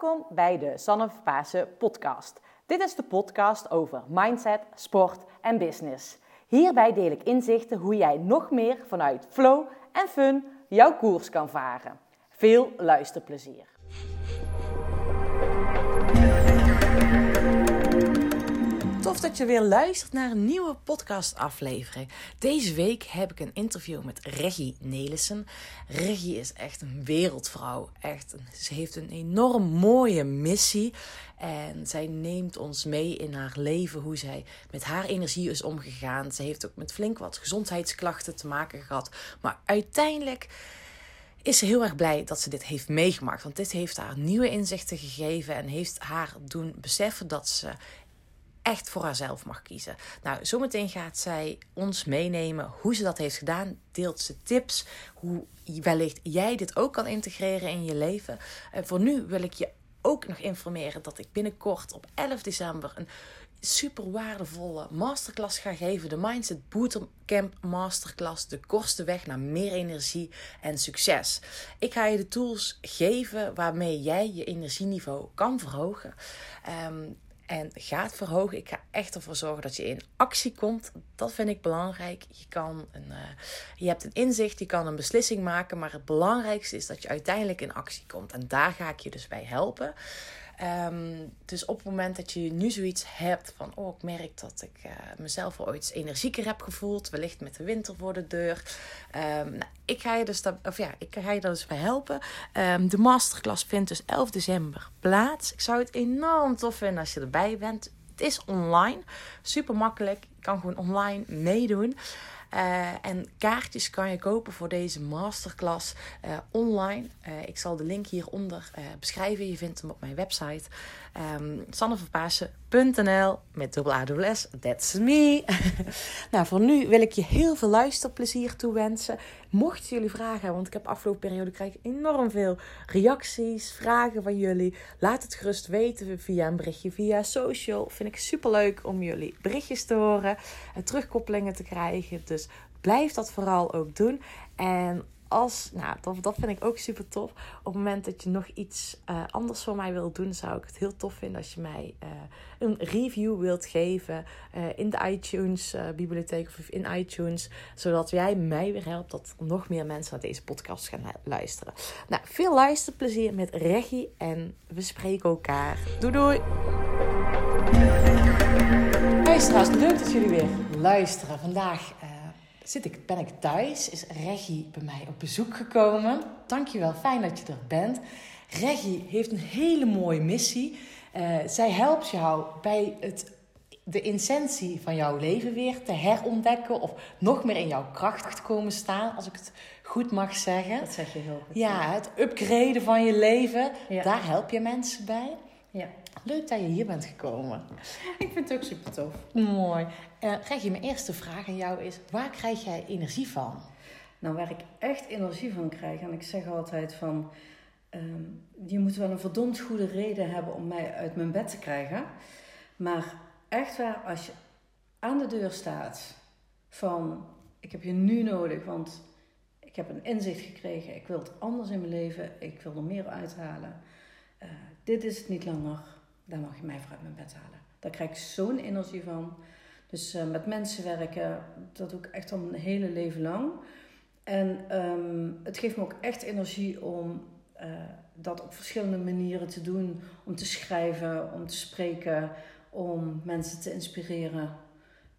Welkom bij de Sanne podcast. Dit is de podcast over mindset, sport en business. Hierbij deel ik inzichten hoe jij nog meer vanuit flow en fun jouw koers kan varen. Veel luisterplezier. Tof dat je weer luistert naar een nieuwe podcastaflevering. Deze week heb ik een interview met Reggie Nelissen. Reggie is echt een wereldvrouw. Echt, ze heeft een enorm mooie missie. En zij neemt ons mee in haar leven, hoe zij met haar energie is omgegaan. Ze heeft ook met flink wat gezondheidsklachten te maken gehad. Maar uiteindelijk is ze heel erg blij dat ze dit heeft meegemaakt. Want dit heeft haar nieuwe inzichten gegeven en heeft haar doen beseffen dat ze echt voor haarzelf mag kiezen. Nou, zometeen gaat zij ons meenemen hoe ze dat heeft gedaan. Deelt ze tips hoe wellicht jij dit ook kan integreren in je leven. En voor nu wil ik je ook nog informeren dat ik binnenkort op 11 december een super waardevolle masterclass ga geven. De Mindset Bootcamp Masterclass. De kortste weg naar meer energie en succes. Ik ga je de tools geven waarmee jij je energieniveau kan verhogen. Um, en gaat verhogen. Ik ga echt ervoor zorgen dat je in actie komt. Dat vind ik belangrijk. Je, kan een, uh, je hebt een inzicht, je kan een beslissing maken. Maar het belangrijkste is dat je uiteindelijk in actie komt. En daar ga ik je dus bij helpen. Um, dus op het moment dat je nu zoiets hebt van, oh, ik merk dat ik uh, mezelf wel ooit energieker heb gevoeld, wellicht met de winter voor de deur. Um, nou, ik ga je dus, dat, of ja, ik ga je daar dus bij helpen. Um, de masterclass vindt dus 11 december plaats. Ik zou het enorm tof vinden als je erbij bent. Het is online, super makkelijk. Je kan gewoon online meedoen. Uh, en kaartjes kan je kopen voor deze masterclass uh, online. Uh, ik zal de link hieronder beschrijven. Je vindt hem op mijn website. Um, sanneverpaasen.nl met dubbel A S. That's me. nou, voor nu wil ik je heel veel luisterplezier toewensen. Mochten jullie vragen want ik heb afgelopen periode krijg ik enorm veel reacties, vragen van jullie. Laat het gerust weten via een berichtje via social. Vind ik super leuk om jullie berichtjes te horen en terugkoppelingen te krijgen. Dus blijf dat vooral ook doen. En als, nou, dat, vind ik ook super tof. Op het moment dat je nog iets uh, anders voor mij wilt doen, zou ik het heel tof vinden als je mij uh, een review wilt geven uh, in de iTunes bibliotheek of in iTunes, zodat jij mij weer helpt dat nog meer mensen naar deze podcast gaan luisteren. Nou, veel luisterplezier met Reggie en we spreken elkaar. Doei doei! Leuk dat jullie weer luisteren. Vandaag zit ik, ben ik thuis, is Reggie bij mij op bezoek gekomen. Dankjewel, fijn dat je er bent. Reggie heeft een hele mooie missie. Uh, zij helpt jou bij het, de essentie van jouw leven weer te herontdekken of nog meer in jouw kracht komen staan, als ik het goed mag zeggen. Dat zeg je heel goed. Ja, het upgraden van je leven, ja. daar help je mensen bij. Ja. Leuk dat je hier bent gekomen. Ik vind het ook super tof. Mooi. Uh, Reggie, mijn eerste vraag aan jou is: waar krijg jij energie van? Nou, waar ik echt energie van krijg, en ik zeg altijd van. Um, je moet wel een verdomd goede reden hebben om mij uit mijn bed te krijgen. Maar echt waar, als je aan de deur staat van ik heb je nu nodig, want ik heb een inzicht gekregen, ik wil het anders in mijn leven, ik wil er meer uithalen. Uh, dit is het niet langer daar mag je mij voor uit mijn bed halen. Daar krijg ik zo'n energie van. Dus uh, met mensen werken, dat doe ik echt al een hele leven lang. En um, het geeft me ook echt energie om uh, dat op verschillende manieren te doen. Om te schrijven, om te spreken, om mensen te inspireren.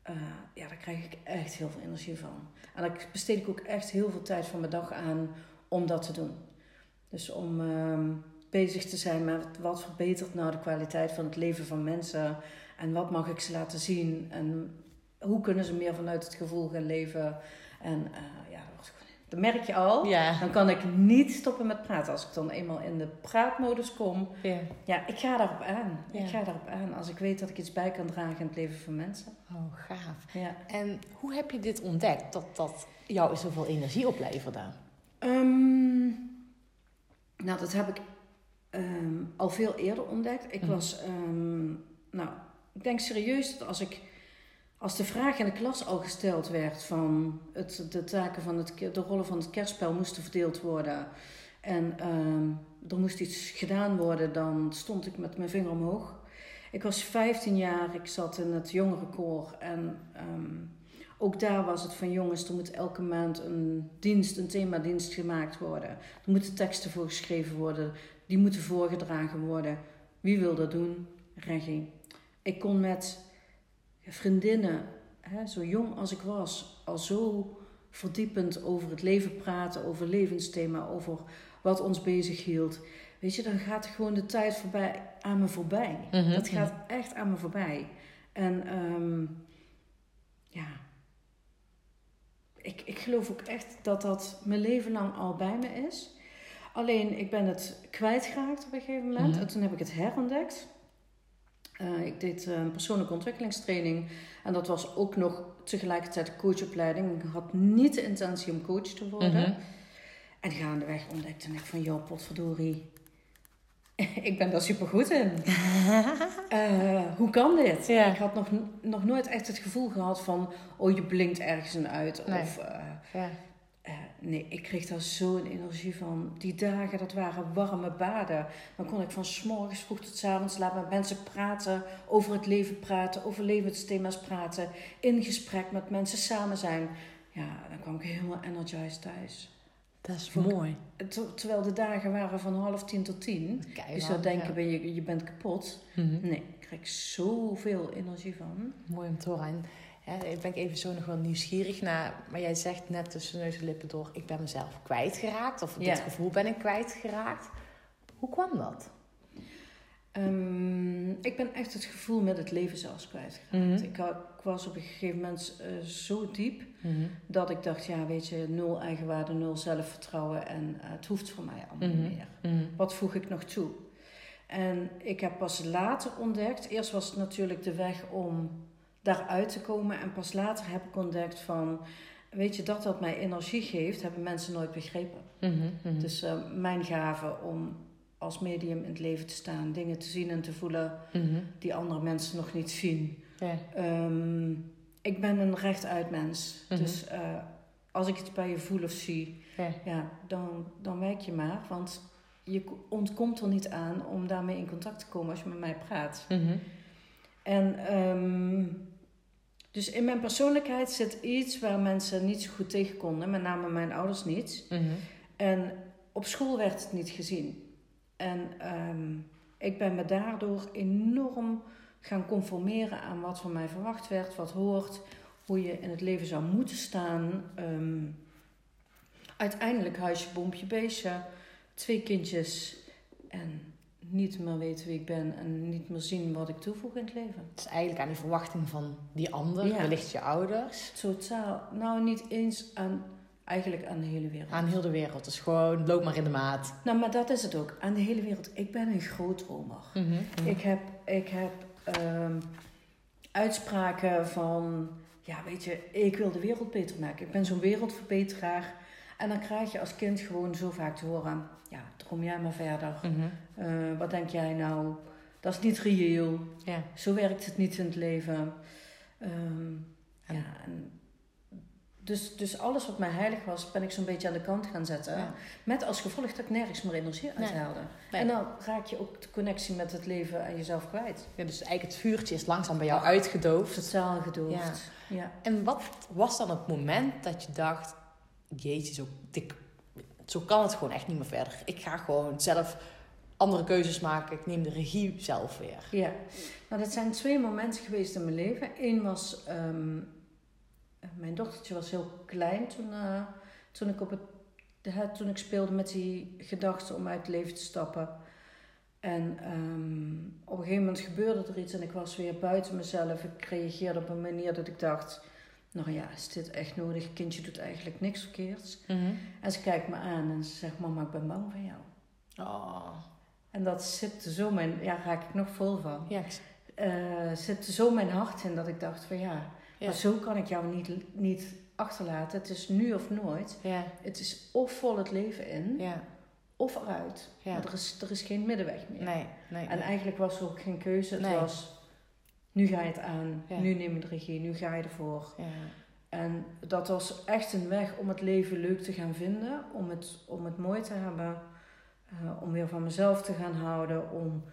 Uh, ja, daar krijg ik echt heel veel energie van. En daar besteed ik ook echt heel veel tijd van mijn dag aan om dat te doen. Dus om... Um, bezig te zijn met wat verbetert nou de kwaliteit van het leven van mensen en wat mag ik ze laten zien en hoe kunnen ze meer vanuit het gevoel gaan leven. En uh, ja, dat merk je al. Ja. Dan kan ik niet stoppen met praten. Als ik dan eenmaal in de praatmodus kom, ja, ja ik ga daarop aan. Ja. Ik ga daarop aan als ik weet dat ik iets bij kan dragen in het leven van mensen. Oh, gaaf. Ja. En hoe heb je dit ontdekt, dat dat jou zoveel energie opleverde? Um, nou, dat heb ik um, al veel eerder ontdekt. Ik mm. was, um, nou, ik denk serieus dat als ik, als de vraag in de klas al gesteld werd van het, de taken van het, de rollen van het kerstspel moesten verdeeld worden. En ehm, er moest iets gedaan worden, dan stond ik met mijn vinger omhoog. Ik was 15 jaar, ik zat in het jongerenkoor en ehm, ook daar was het van jongens, er moet elke maand een dienst, een themadienst gemaakt worden. Er moeten teksten voor geschreven worden, die moeten voorgedragen worden. Wie wil dat doen? Regie. Ik kon met vriendinnen, hè, zo jong als ik was, al zo verdiepend over het leven praten, over levensthema, over wat ons bezig hield. Weet je, dan gaat gewoon de tijd voorbij, aan me voorbij. Mhm, Dat gaat echt aan me voorbij. En ehm, ja, ik, ik geloof ook echt dat dat mijn leven lang al bij me is. Alleen ik ben het kwijtgeraakt op een gegeven moment. Mhm. En toen heb ik het herontdekt. Eh, ik deed eh, een persoonlijke ontwikkelingstraining. En dat was ook nog tegelijkertijd coachopleiding. Ik had niet de intentie om coach te worden. Mhm. En gaandeweg ontdekte ik van, joh, potverdorie. ik ben daar supergoed in. Eh, hoe kan dit? Ja. Ik had nog, nog nooit echt het gevoel gehad van... Oh, je blinkt ergens in uit. Nee. Of, Ja. Nee, ik kreeg daar zo'n energie van. Die dagen, dat waren warme baden. Dan kon ik van s morgens vroeg tot s avonds laten met mensen praten. Over het leven praten, over levensthema's praten. In gesprek met mensen samen zijn. Ja, dan kwam ik helemaal energized thuis. Dat is Vond mooi. Ter- Terwijl de dagen waren van half tien tot tien. Kijk, Je zou denken, ben je, je bent kapot. Mhm. Nee, ik krijg zoveel energie van. Mooi om te horen. Ik ben even zo nog wel nieuwsgierig naar. Maar jij zegt net tussen neus en lippen door: ik ben mezelf kwijtgeraakt. Of Ja. dit gevoel ben ik kwijtgeraakt. Hoe kwam dat? Ehm, ik ben echt het gevoel met het leven zelfs kwijtgeraakt. Ik, had- ik was op een gegeven moment eh, zo diep dat ik dacht, ja weet je, nul eigenwaarde, nul zelfvertrouwen en eh, het hoeft voor mij allemaal Mhm. niet meer. Wat voeg ik nog toe? En ik heb pas later ontdekt, eerst was het natuurlijk de weg om daaruit te komen en pas later heb ik ontdekt van, weet je, dat dat mij energie geeft, hebben mensen nooit begrepen. Mhm, mhm. Dus eh, mijn gave om als medium in het leven te staan, dingen te zien en te voelen Mhm. die andere mensen nog niet zien. Ja. Ehm, ik ben een rechtuit mens. Dus eh, als ik iets bij je voel of zie, Ja. ja, dan, dan wijk je maar. Want je ko- ontkomt er niet aan om daarmee in contact te komen als je met mij praat. En ehm, dus in mijn persoonlijkheid zit iets waar mensen niet zo goed tegen konden, met name mijn ouders niet. Mhm. En op school werd het niet gezien. En ehm, ik ben me daardoor enorm gaan conformeren aan wat van mij verwacht werd, wat hoort, hoe je in het leven zou moeten staan. Ehm, uiteindelijk huisje, boompje, beestje, twee kindjes en niet meer weten wie ik ben en niet meer zien wat ik toevoeg in het leven. Het is eigenlijk aan die verwachting van die ander, Ja. wellicht je ouders, Totaal, nou niet eens aan, eigenlijk aan de hele wereld. aan heel de wereld. Dus gewoon loop maar in de maat. Nou, maar dat is het ook, aan de hele wereld. Ik ben een grootdromer. Mhm. Ik heb, ik heb ehm, uitspraken van, ja weet je, ik wil de wereld beter maken. Ik ben zo'n wereldverbeteraar. En dan krijg je als kind gewoon zo vaak te horen, ja, droom jij maar verder. Mhm. Eh, wat denk jij nou? Dat is niet reëel. Ja. Zo werkt het niet in het leven. Ehm, En- ja, en dus, dus alles wat mij heilig was, ben ik zo'n beetje aan de kant gaan zetten. Ja. Met als gevolg dat ik nergens meer energie uit Nee. haalde. Nee. En dan raak je ook de connectie met het leven en jezelf kwijt. Ja, dus eigenlijk het vuurtje is langzaam bij jou uitgedoofd. Totaal gedoofd. Ja. En wat was dan het moment dat je dacht: Jeetje, zo, dik, zo kan het gewoon echt niet meer verder. Ik ga gewoon zelf andere keuzes maken. Ik neem de regie zelf weer. ja. Nou, dat zijn twee momenten geweest in mijn leven. Eén was, ehm, mijn dochtertje was heel klein toen, eh, toen, ik op het, toen ik speelde met die gedachte om uit het leven te stappen. En ehm, op een gegeven moment gebeurde er iets en ik was weer buiten mezelf. Ik reageerde op een manier dat ik dacht, nou ja, is dit echt nodig? Kindje doet eigenlijk niks verkeerds. En ze kijkt me aan en ze zegt, mama, ik ben bang voor jou. Oh, En dat zit zo mijn, ja, raak ik nog vol van. ja, Eh zit zo mijn hart in dat ik dacht van ja, Ja. maar zo kan ik jou niet, niet achterlaten. Het is nu of nooit. ja, Het is of vol het leven in, ja, of eruit. Maar er is, er is geen middenweg meer. Nee, nee. En eigenlijk was er ook geen keuze. Het Nee. was, nu ga je het aan, Ja. nu neem je de regie, nu ga je ervoor. ja. En dat was echt een weg om het leven leuk te gaan vinden, om het, om het mooi te hebben. eh, om weer van mezelf te gaan houden, om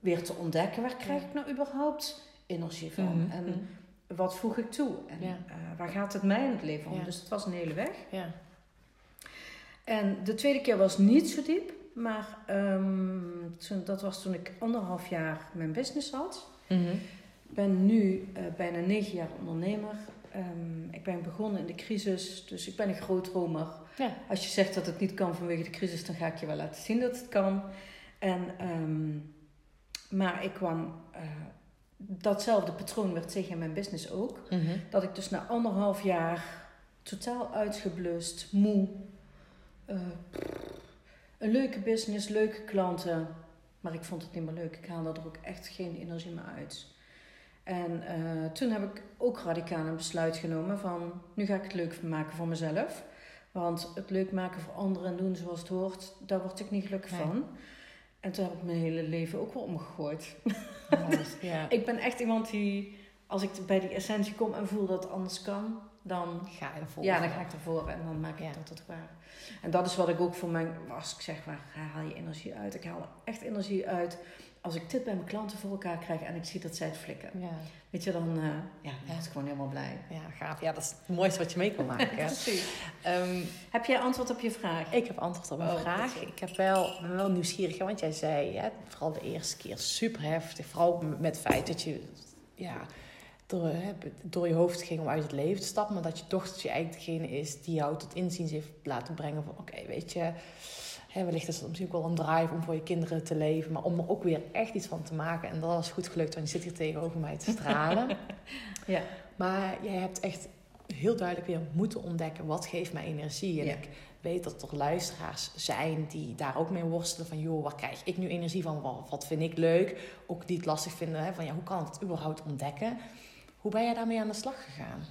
weer te ontdekken waar krijg ik nou überhaupt energie van Mhm, en mhm. wat voeg ik toe en Ja. eh, waar gaat het mij in het leven om. Dus het was een hele weg. Ja. En de tweede keer was niet zo diep, maar ehm, toen, dat was toen ik anderhalf jaar mijn business had. Mhm. Ben nu eh, bijna negen jaar ondernemer. Ehm, ik ben begonnen in de crisis, dus ik ben een grootdromer. Ja. Als je zegt dat het niet kan vanwege de crisis, dan ga ik je wel laten zien dat het kan. En, ehm, maar ik kwam, eh, datzelfde patroon werd tegen in mijn business ook. Mhm. Dat ik dus na anderhalf jaar totaal uitgeblust, moe, eh, een leuke business, leuke klanten, maar ik vond het niet meer leuk. Ik haalde er ook echt geen energie meer uit. En eh, toen heb ik ook radicaal een besluit genomen van nu ga ik het leuk maken voor mezelf. Want het leuk maken voor anderen en doen zoals het hoort, daar word ik niet gelukkig Nee. van. En toen heb ik mijn hele leven ook wel omgegooid. ja. Ik ben echt iemand die, als ik bij die essentie kom en voel dat het anders kan, dan, Ga je ervoor. ja, dan ga ik ervoor en dan maak ik Ja. dat tot waar. En dat is wat ik ook voor mijn, als ik zeg, waar haal je energie uit? Ik haal er echt energie uit als ik dit bij mijn klanten voor elkaar krijg en ik zie dat zij het flikken. Ja. Weet je, dan, eh, ja, dan word ik gewoon helemaal blij. ja, gaaf. Ja, dat is het mooiste wat je mee kan maken. Precies. Ehm, Heb jij antwoord op je vraag? ik heb antwoord op een Oh, vraag. Ik heb wel, ben wel nieuwsgierig, want jij zei, hè, vooral de eerste keer, super heftig. Vooral met het feit dat je ja, door, hè, door je hoofd ging om uit het leven te stappen. Maar dat je dochtertje eigenlijk degene is die jou tot inziens heeft laten brengen van... Oké, weet je, hè, wellicht is het misschien ook wel een drive om voor je kinderen te leven. Maar om er ook weer echt iets van te maken. En dat was goed gelukt, want je zit hier tegenover mij te stralen. Ja. Maar jij hebt echt heel duidelijk weer moeten ontdekken wat geeft mij energie. En Ja. ik weet dat er luisteraars zijn die daar ook mee worstelen van joh, waar krijg ik nu energie van? Wat, wat vind ik leuk? Ook die het lastig vinden hè, van ja, hoe kan ik het überhaupt ontdekken? Hoe ben jij daarmee aan de slag gegaan?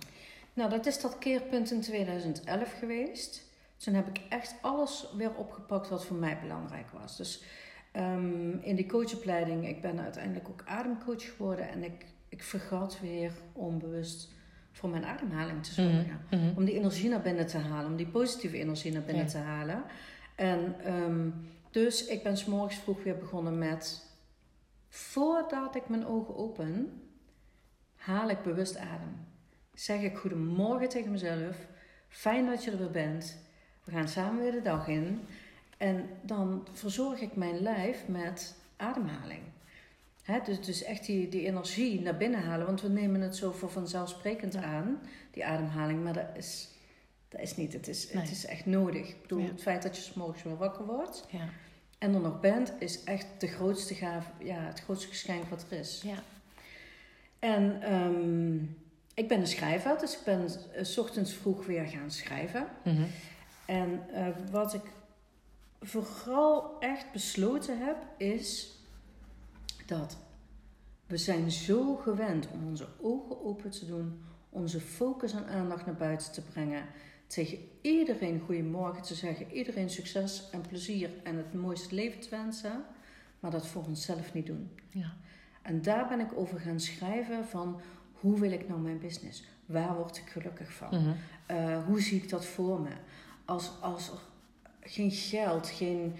Nou, dat is dat keerpunt in 2011 geweest. Toen heb ik echt alles weer opgepakt wat voor mij belangrijk was. Dus ehm, in die coachopleiding, ik ben uiteindelijk ook ademcoach geworden. En ik, ik vergat weer onbewust voor mijn ademhaling te zorgen. Om die energie naar binnen te halen, om die positieve energie naar binnen Ja. te halen. En ehm, dus ik ben 's morgens vroeg weer begonnen met... Voordat ik mijn ogen open, haal ik bewust adem. Zeg ik goedemorgen tegen mezelf. Fijn dat je er weer bent. We gaan samen weer de dag in. En dan verzorg ik mijn lijf met ademhaling. Dus, dus echt die, die energie naar binnen halen. Want we nemen het zo voor vanzelfsprekend aan, die ademhaling. Maar dat is, dat is niet. Het is, Nee. het is echt nodig. Ik bedoel, Ja. het feit dat je morgens weer wakker wordt Ja. en er nog bent, is echt de grootste gave, ja, het grootste geschenk wat er is. Ja. En ehm, ik ben een schrijver, dus ik ben eh, 's ochtends vroeg weer gaan schrijven. Mhm. En eh, wat ik vooral echt besloten heb, is dat we zijn zo gewend om onze ogen open te doen, onze focus en aandacht naar buiten te brengen, tegen iedereen goedemorgen te zeggen, iedereen succes en plezier en het mooiste leven te wensen, maar dat voor onszelf niet doen. Ja. En daar ben ik over gaan schrijven van hoe wil ik nou mijn business? Waar word ik gelukkig van? Mhm. Eh, hoe zie ik dat voor me? Als, als er geen geld, geen,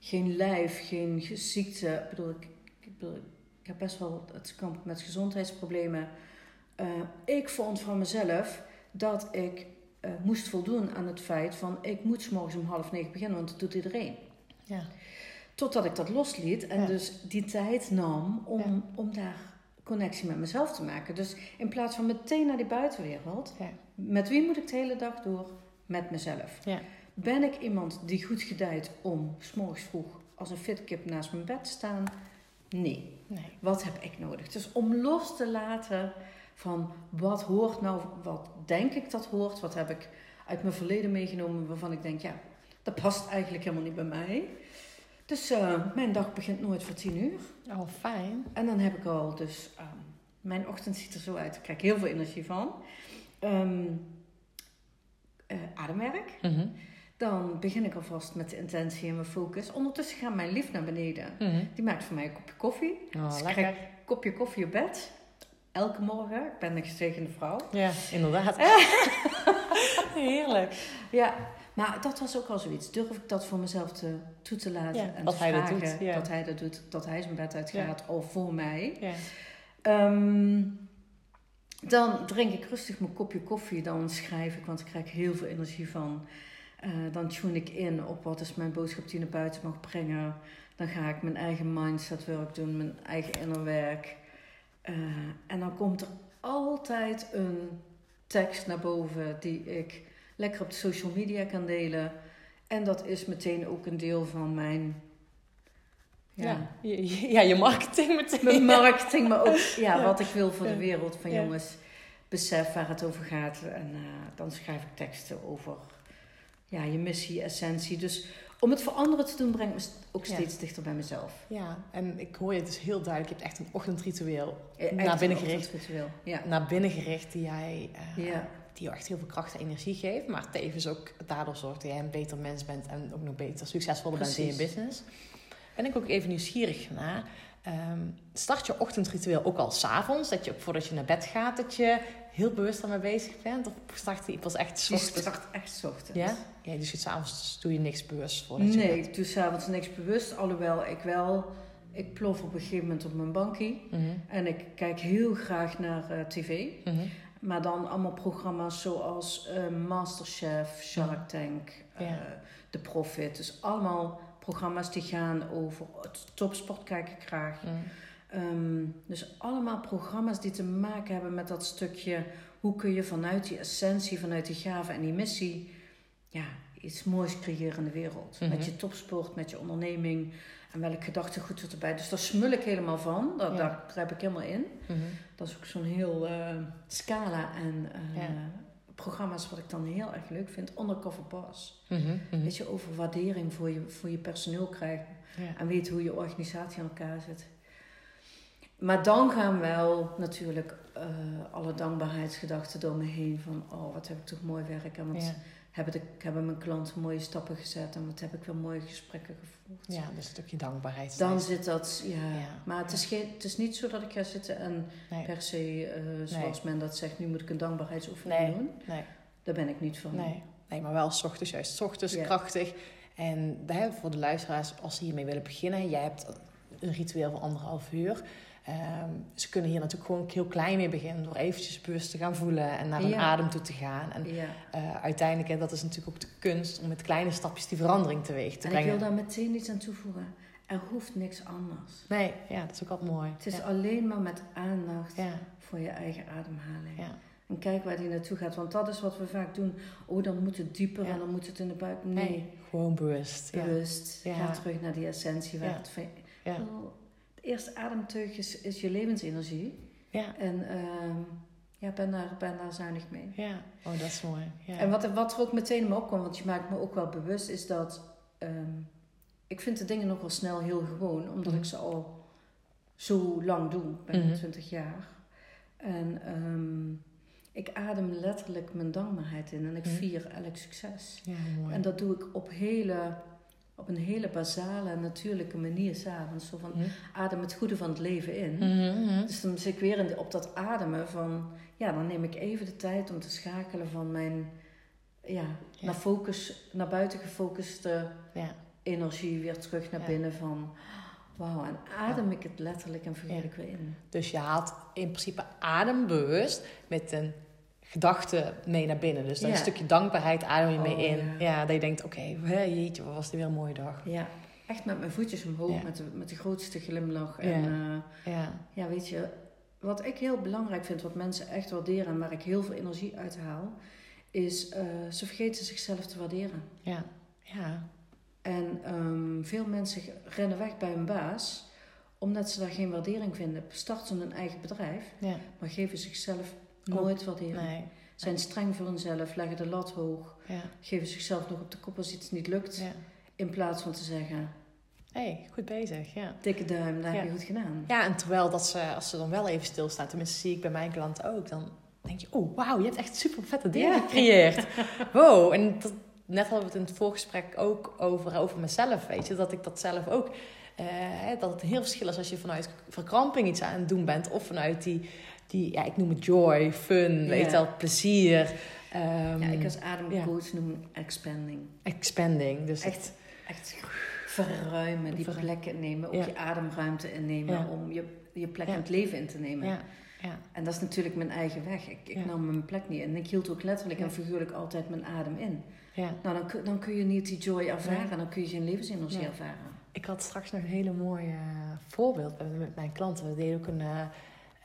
geen lijf, geen ziekte. Ik bedoel, ik, ik, bedoel, ik heb best wel het kamp met gezondheidsproblemen. Eh, ik vond van mezelf dat ik eh, moest voldoen aan het feit van ik moet 's morgens om half negen beginnen, want dat doet iedereen. Ja. Totdat ik dat losliet en Ja. dus die tijd nam om, Ja. om daar connectie met mezelf te maken. Dus in plaats van meteen naar die buitenwereld, met wie moet ik de hele dag door? Met mezelf. Ja. Ben ik iemand die goed gedijt om 's morgens vroeg als een fit kip naast mijn bed te staan? Nee. Nee. Wat heb ik nodig? Dus om los te laten van wat hoort nou, wat denk ik dat hoort, wat heb ik uit mijn verleden meegenomen waarvan ik denk, ja, dat past eigenlijk helemaal niet bij mij. Dus eh, mijn dag begint nooit voor tien uur. Oh, fijn. En dan heb ik al dus, ehm, mijn ochtend ziet er zo uit. Ik krijg heel veel energie van. Ehm, eh, ademwerk. Mhm. Dan begin ik alvast met de intentie en mijn focus. Ondertussen gaat mijn lief naar beneden. Mhm. Die maakt voor mij een kopje koffie. Oh, Dus ik lekker. krijg een kopje koffie op bed. Elke morgen. Ik ben een gezegende vrouw. Ja, inderdaad. Heerlijk. Ja, Maar dat was ook al zoiets. Durf ik dat voor mezelf te, toe te laten Ja, en dat te hij dat vragen doet, ja. dat hij dat doet, dat hij zijn bed uitgaat, of voor mij. Ja. Dan drink ik rustig mijn kopje koffie, dan schrijf ik, want ik krijg heel veel energie van. Eh, dan tune ik in op wat is mijn boodschap die je naar buiten mag brengen. Dan ga ik mijn eigen mindset work doen, mijn eigen inner werk. Eh, en dan komt er altijd een tekst naar boven die ik lekker op de social media kan delen. En dat is meteen ook een deel van mijn, ja, Ja. Je, ja, je marketing meteen. mijn marketing, maar ook ja, wat ik wil voor de wereld. Van Ja. jongens, besef waar het over gaat. En eh, dan schrijf ik teksten over ja, je missie, je essentie. Dus om het voor anderen te doen, brengt me ook Ja. steeds dichter bij mezelf. Ja, en ik hoor je dus heel duidelijk. Je hebt echt een ochtendritueel echt naar binnen gericht. Ja. Naar binnen gericht die jij... eh, Ja. Die jou echt heel veel kracht en energie geeft. Maar tevens ook daardoor zorgt dat jij een beter mens bent. En ook nog beter succesvoller bent in je business. Ben ik ook even nieuwsgierig naar. Ehm, start je ochtendritueel ook al s'avonds? Dat je ook voordat je naar bed gaat, dat je heel bewust daarmee bezig bent? Of start die pas echt 's Die ochtends? start echt 's ochtends. Ja? Ja, dus s'avonds doe je niks bewust voordat je Nee, bed- ik doe s'avonds niks bewust. Alhoewel ik wel... Ik plof op een gegeven moment op mijn bankie. Mhm, En ik kijk heel graag naar eh, tv. mhm. Maar dan allemaal programma's zoals eh, Masterchef, Shark Tank, eh Ja. The Profit. Dus allemaal programma's die gaan over het topsport kijk ik graag. Mhm. Ehm, dus allemaal programma's die te maken hebben met dat stukje... hoe kun je vanuit die essentie, vanuit die gave en die missie... ja, iets moois creëren in de wereld. Mhm. Met je topsport, met je onderneming... en welk gedachtegoed zit erbij. Dus daar smul ik helemaal van. Dat, Ja. Daar grijp ik helemaal in. Mhm. Dat is ook zo'n heel eh, scala en Ja. Programma's wat ik dan heel erg leuk vind. Undercover Boss. Mhm, mhm. Dat je over waardering voor je, voor je personeel krijgt. Ja. En weet hoe je organisatie aan elkaar zit. Maar dan gaan wel natuurlijk eh, alle dankbaarheidsgedachten door me heen. Van, oh, wat heb ik toch mooi werk. En wat Ja. hebben, de, hebben mijn klanten mooie stappen gezet. En wat heb ik weer mooie gesprekken gevoerd. ja, dus een stukje dankbaarheid. Dan zit dat, ja. Ja. Maar het is, geen, het is niet zo dat ik ga zitten en Nee, per se, eh, zoals men dat zegt, nu moet ik een dankbaarheidsoefening Nee. doen. nee. Daar ben ik niet van. Nee, nee maar wel s ochtends, juist s ochtends, Ja. krachtig. En voor de luisteraars, als ze hiermee willen beginnen, jij hebt een ritueel van anderhalf uur. Ehm, ze kunnen hier natuurlijk gewoon heel klein mee beginnen, door eventjes bewust te gaan voelen en naar hun Ja. adem toe te gaan. En Ja. eh, uiteindelijk, en dat is natuurlijk ook de kunst, om met kleine stapjes die verandering teweeg te En ik wil brengen. daar meteen iets aan toevoegen. Er hoeft niks anders. Nee, ja, dat is ook altijd mooi. Het is ja. alleen maar met aandacht voor je eigen ademhaling. ja, En kijk waar die naartoe gaat. Want dat is wat we vaak doen. Oh, dan moet het dieper en dan moet het in de buik. Nee, nee, gewoon bewust. Bewust. Ja. Ga terug naar die essentie. Waar het van... Ja. Oh, Het eerste ademteug is, is je levensenergie. Ja. En ehm, ja, ben daar, ben daar zuinig mee. ja, oh, dat is mooi. Ja. En wat, er- wat er ook meteen me opkwam, want je maakt me ook wel bewust, is dat ehm, ik vind de dingen nog wel snel heel gewoon, omdat Mhm. ik ze al zo lang doe. Ben Mhm. nu 20 jaar. En ehm, ik adem letterlijk mijn dankbaarheid in en ik Mhm. vier elk succes. ja, mooi. En dat doe ik op, hele, op een hele basale, natuurlijke manier s'avonds. Zo van adem het goede van het leven in. Mhm, mhm. Dus dan zit ik weer in de- op dat ademen van... Ja, dan neem ik even de tijd om te schakelen van mijn... Ja, Ja. naar focus, naar buiten gefocuste Ja. energie weer terug naar binnen van... Wauw, en adem ik het letterlijk en figuurlijk weer in. Dus je haalt in principe adembewust met een gedachte mee naar binnen. Dus dan Ja. een stukje dankbaarheid adem je mee Oh, in. ja. Ja. dat je denkt, oké, jeetje, wat was dit weer een mooie dag. Ja, echt met mijn voetjes omhoog, Ja. met, de, met de grootste glimlach. En Ja. ja. Ja, weet je, wat ik heel belangrijk vind, wat mensen echt waarderen... en waar ik heel veel energie uit haal... is eh, ze vergeten zichzelf te waarderen. ja, ja. En ehm, veel mensen rennen weg bij hun baas omdat ze daar geen waardering vinden. Starten hun eigen bedrijf, maar geven zichzelf nooit waardering. Nee, Zijn streng voor hunzelf, leggen de lat hoog, ja, geven zichzelf nog op de kop als iets niet lukt. ja. In plaats van te zeggen, hey, goed bezig, ja. dikke duim, dat Ja. heb je goed gedaan. Ja, en terwijl dat ze, als ze dan wel even stilstaan, tenminste zie ik bij mijn klanten ook, dan denk je, oh wauw, je hebt echt super vette dingen gecreëerd. Wow, en dat, net hadden we het in het voorgesprek ook over, over mezelf, weet je, dat ik dat zelf ook, eh, dat het een heel verschil is als je vanuit verkramping iets aan het doen bent, of vanuit die, die ja, ik noem het joy, fun, weet je wel, plezier. Ehm, ja, ik als ademcoach noem expanding. expanding. Dus Echt, echt verruimen, die Verru- plekken innemen, ook je ademruimte innemen om je, je plek in het leven in te nemen. ja, ja, En dat is natuurlijk mijn eigen weg. Ik, ik Ja. nam mijn plek niet in. Ik hield ook letterlijk Ja. en figuurlijk altijd mijn adem in. ja. Nou, dan, kun- dan kun je niet die joy ervaren, dan kun je geen levensenergie ervaren. Ik had straks nog een hele mooie eh, voorbeeld met- met mijn klanten. We deden ook een.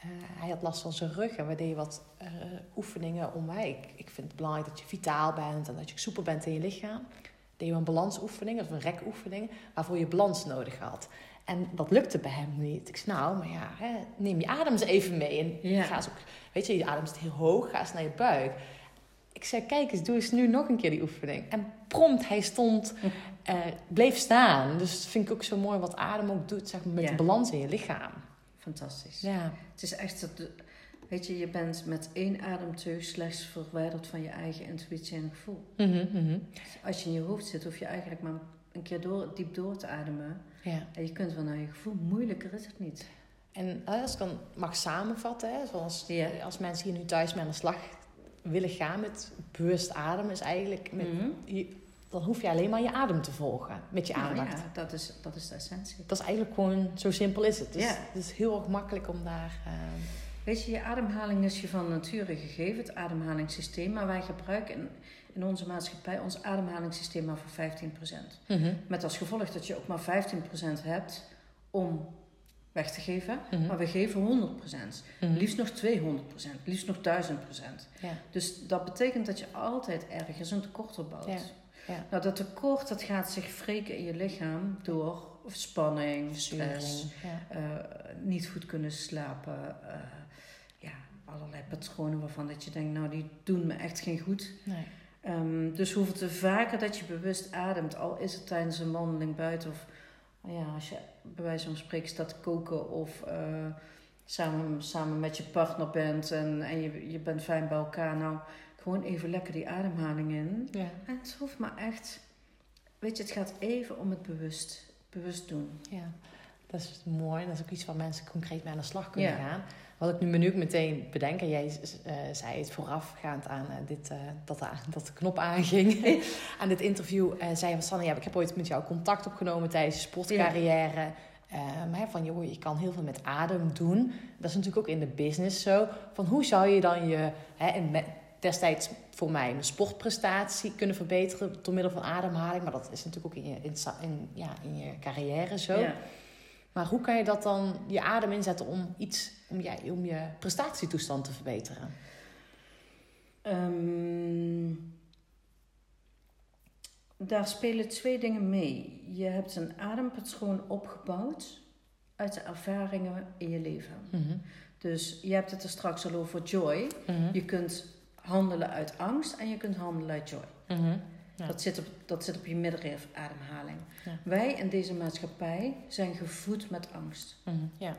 Eh, hij had last van zijn rug en we deden wat eh, oefeningen om mij. Ik, ik vind het belangrijk dat je vitaal bent en dat je soepel bent in je lichaam. Deden we een balansoefening of een rekoefening waarvoor je balans nodig had. En dat lukte bij hem niet. Ik zei, nou, maar ja, hè, neem je adem eens even mee. En Ja. ga eens ook, weet je, je adem zit heel hoog, ga eens naar je buik. Ik zei, kijk eens, doe eens nu nog een keer die oefening. En prompt, hij stond, eh, bleef staan. Dus dat vind ik ook zo mooi wat adem ook doet, zeg maar, met Ja. de balans in je lichaam. Fantastisch. Ja, Het is echt dat, weet je, je bent met één ademteug slechts verwijderd van je eigen intuïtie en gevoel. Mhm, mhm. Als je in je hoofd zit, hoef je eigenlijk maar een keer door, diep door te ademen. ja. En je kunt wel naar je gevoel. Moeilijker is het niet. En eh, als ik dan mag samenvatten, hè, zoals Ja. als mensen hier nu thuis mee aan de slag willen gaan met bewust ademen, is eigenlijk, met, Mhm. Dan hoef je alleen maar je adem te volgen met je Nou aandacht. ja, dat is, dat is de essentie. Dat is eigenlijk gewoon, zo simpel is het. Dus Ja. Het is heel erg makkelijk om daar... eh, Weet je, je ademhaling is je van nature gegeven, het ademhalingssysteem. Maar wij gebruiken in, in onze maatschappij ons ademhalingssysteem maar voor 15%. Met als gevolg dat je ook maar 15% hebt om weg te geven. Mhm. Maar we geven 100%. Mhm. Liefst nog 200%, liefst nog 1000%. Ja, Dus dat betekent dat je altijd ergens een tekort opbouwt. Ja, ja. Nou, dat tekort dat gaat zich wreken in je lichaam door spanning, stress. Ja. eh, niet goed kunnen slapen. eh, ja, allerlei patronen waarvan dat je denkt, nou die doen me echt geen goed. Nee. Ehm, dus hoeveel te vaker dat je bewust ademt, al is het tijdens een wandeling buiten of nou ja, als je bij wijze van spreken staat te koken of eh, samen, samen met je partner bent en, en je, je bent fijn bij elkaar. Nou, gewoon even lekker die ademhaling in. Ja. En het hoeft maar echt, weet je, het gaat even om het bewust, bewust doen. Ja, dat is mooi. Dat is ook iets waar mensen concreet mee aan de slag kunnen Ja. gaan. Wat ik nu me nu meteen bedenk, en jij eh, zei het voorafgaand aan eh, dit, eh, dat, de- dat de knop aanging, aan dit interview, zei van Sanne, ja, ik heb ooit met jou contact opgenomen tijdens je sportcarrière. Ehm, hè, van joh, je kan heel veel met adem doen. Dat is natuurlijk ook in de business zo. Van hoe zou je dan je, hè, en destijds voor mij mijn sportprestatie kunnen verbeteren door middel van ademhaling. Maar dat is natuurlijk ook in je, in, in, ja, in je carrière zo. Ja. Maar hoe kan je dat dan, je adem inzetten om iets, om, ja, om je prestatietoestand te verbeteren? Ehm, daar spelen twee dingen mee. Je hebt een adempatroon opgebouwd uit de ervaringen in je leven. Dus je hebt het er straks al over joy. Mhm. Je kunt handelen uit angst en je kunt handelen uit joy. Mhm. Ja. Dat, zit op, dat zit op je middenrif ademhaling. Ja. Wij in deze maatschappij zijn gevoed met angst. Mhm. Ja.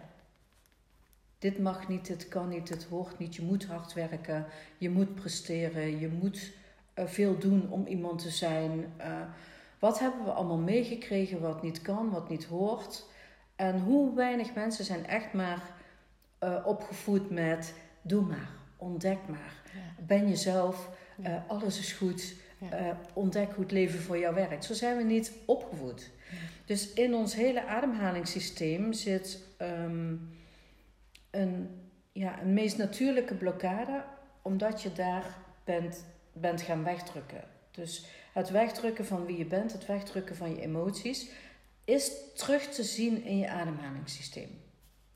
Dit mag niet, dit kan niet, dit hoort niet. Je moet hard werken, je moet presteren, je moet eh, veel doen om iemand te zijn. Eh, wat hebben we allemaal meegekregen wat niet kan, wat niet hoort? En hoe weinig mensen zijn echt maar eh, opgevoed met doe maar, ontdek maar. Ja. Ben jezelf, Ja. eh, alles is goed. Ja. eh, ontdek hoe het leven voor jou werkt. Zo zijn we niet opgevoed. Dus in ons hele ademhalingssysteem zit ehm, een, ja, een meest natuurlijke blokkade, omdat je daar bent, bent gaan wegdrukken. Dus het wegdrukken van wie je bent, het wegdrukken van je emoties, is terug te zien in je ademhalingssysteem.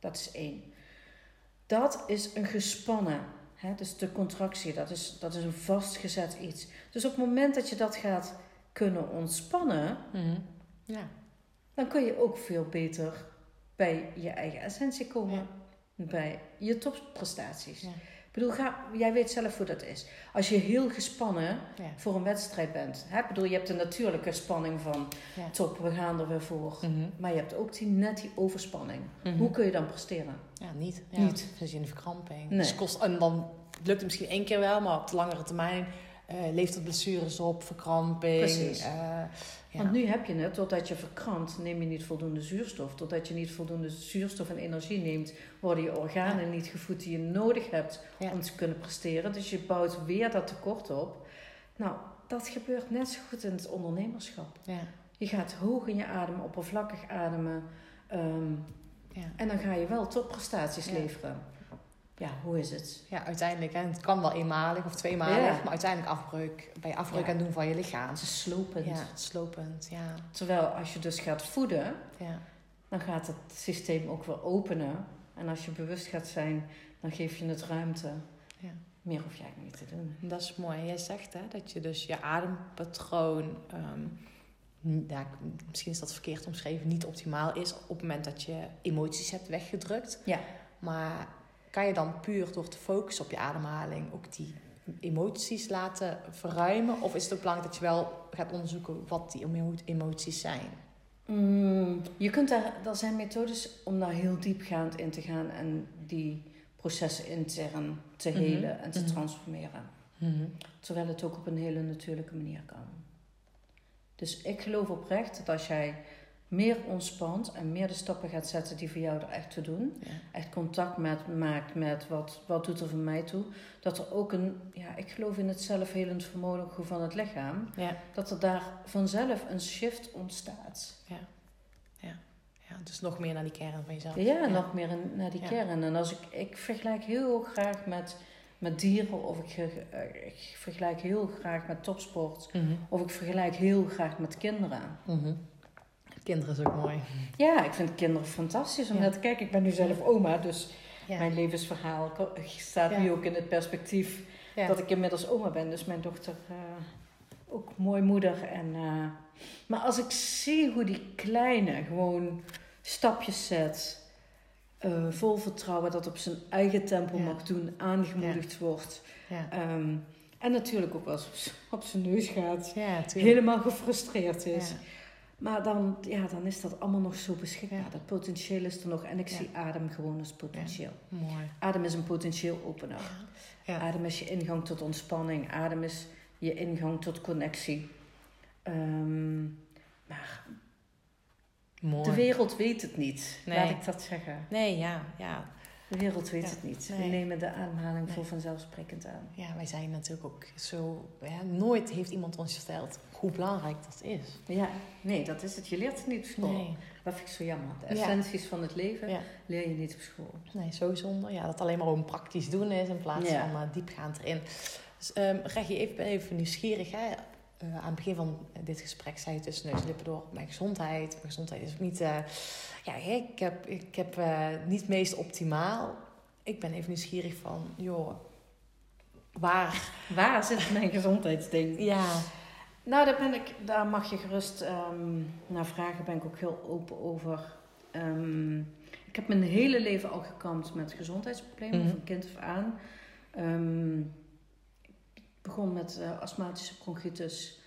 Dat is één. Dat is een gespannen, hè, dus de contractie, dat is, dat is een vastgezet iets. Dus op het moment dat je dat gaat kunnen ontspannen, Mhm. Ja. dan kun je ook veel beter bij je eigen essentie komen. Ja. Bij je topprestaties. Ja. Ik bedoel, ga, jij weet zelf hoe dat is. Als je heel gespannen Ja. voor een wedstrijd bent. Hè? Ik bedoel, je hebt de natuurlijke spanning van Ja. top, we gaan er weer voor. Mhm. Maar je hebt ook die, net die overspanning. Mhm. Hoe kun je dan presteren? Ja, niet. Ja. Niet. Dan zit je in de verkramping. Nee. Dus kost, en dan lukt het misschien één keer wel, maar op de langere termijn uh, levert blessures op, verkramping. Precies. Uh, ja. Want nu heb je het, doordat je verkrampt, neem je niet voldoende zuurstof. Doordat je niet voldoende zuurstof en energie neemt, worden je organen niet gevoed die je nodig hebt om te kunnen presteren. Dus je bouwt weer dat tekort op. Nou, dat gebeurt net zo goed in het ondernemerschap. Ja. Je gaat hoog in je adem, oppervlakkig ademen. Um, ja. En dan ga je wel topprestaties leveren. Ja, hoe is het? Ja, uiteindelijk. Hè, het kan wel eenmalig of tweemalig, maar uiteindelijk afbreuk. Bij je afbreuk aan doen van je lichaam. Het is slopend. Ja, slopend, ja. Terwijl als je dus gaat voeden, ja. dan gaat het systeem ook weer openen. En als je bewust gaat zijn, dan geef je het ruimte. Ja. Meer hoef je eigenlijk niet te doen. Dat is mooi. Jij zegt hè, dat je dus je adempatroon... Um, ja, misschien is dat verkeerd omschreven, niet optimaal is op het moment dat je emoties hebt weggedrukt. Ja. Maar kan je dan puur door te focussen op je ademhaling ook die emoties laten verruimen? Of is het ook belangrijk dat je wel gaat onderzoeken wat die emoties zijn? Mm, je kunt daar, er zijn methodes om daar heel diepgaand in te gaan en die processen intern te mhm. helen en te mhm. transformeren. Mhm. Terwijl het ook op een hele natuurlijke manier kan. Dus ik geloof oprecht dat als jij meer ontspant en meer de stappen gaat zetten die voor jou er echt te doen. Echt contact met, maakt met wat, wat doet er voor mij toe. Dat er ook een, ja, ik geloof in het zelfhelend vermogen van het lichaam. Ja. Dat er daar vanzelf een shift ontstaat. Ja. Ja. ja, dus nog meer naar die kern van jezelf. Ja, nog meer naar die kern. En als ik, ik vergelijk heel graag met, met dieren of ik, eh, ik vergelijk heel graag met topsport. Mhm. Of ik vergelijk heel graag met kinderen. Mm Kinderen is ook mooi. Ja, ik vind kinderen fantastisch om naar te kijken. Ik ben nu zelf oma, dus mijn levensverhaal staat nu ook in het perspectief dat ik inmiddels oma ben. Dus mijn dochter uh, ook mooi moeder. En, uh, maar als ik zie hoe die kleine gewoon stapjes zet, uh, vol vertrouwen dat op zijn eigen tempo mag doen, aangemoedigd wordt. Um, en natuurlijk ook wel eens op zijn neus gaat, helemaal gefrustreerd is. Maar dan, ja, dan is dat allemaal nog zo beschikbaar. Dat potentieel is er nog. En ik zie adem gewoon als potentieel. Mooi. Adem is een potentieel opener. Adem is je ingang tot ontspanning. Adem is je ingang tot connectie. Um, maar Mooi. de wereld weet het niet. Laat ik dat zeggen. Nee, ja. ja. De wereld weet het niet. We nemen de ademhaling voor vanzelfsprekend aan. Ja, wij zijn natuurlijk ook zo... Ja, nooit heeft iemand ons verteld hoe belangrijk dat is. Ja, nee, dat is het. Je leert het niet op school. Nee. Dat vind ik zo jammer. De essenties van het leven leer je niet op school. Nee, zo zonde. Ja, dat alleen maar een praktisch doen is in plaats van uh, diepgaand erin. Dus um, Reggie, even, even nieuwsgierig. Hè? Uh, aan het begin van dit gesprek zei je tussen neus en lippen door mijn gezondheid. Mijn gezondheid is ook niet... Uh, ja, ik heb, ik heb niet het meest optimaal. Ik ben even nieuwsgierig van, joh, waar... Waar zit mijn gezondheidsding? Ja. Nou, daar, ben ik, daar mag je gerust um, naar vragen. ben ik ook heel open over. Um, ik heb mijn hele leven al gekampt met gezondheidsproblemen, mm van kind af aan. Um, ik begon met uh, astmatische bronchitis.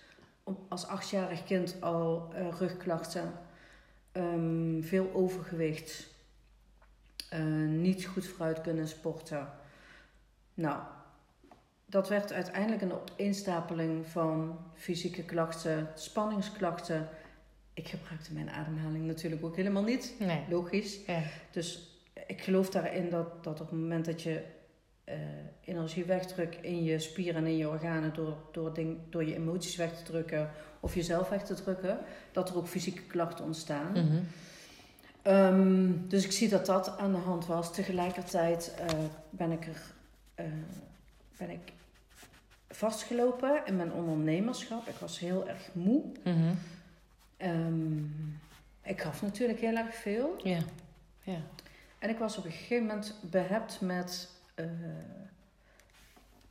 Als achtjarig kind al uh, rugklachten, veel overgewicht, uh, niet goed vooruit kunnen sporten. Nou, dat werd uiteindelijk een opeenstapeling van fysieke klachten, spanningsklachten. Ik gebruikte mijn ademhaling natuurlijk ook helemaal niet. Nee. Logisch. Ja. Dus ik geloof daarin dat, dat op het moment dat je uh, energie wegdrukt in je spieren en in je organen door, door, ding, door je emoties weg te drukken of jezelf weg te drukken, dat er ook fysieke klachten ontstaan. Mhm. Ehm, dus ik zie dat dat aan de hand was. Tegelijkertijd uh, ben ik er uh, ben ik vastgelopen in mijn ondernemerschap. Ik was heel erg moe. Mm ik gaf natuurlijk heel erg veel. Ja. ja. En ik was op een gegeven moment behept met uh,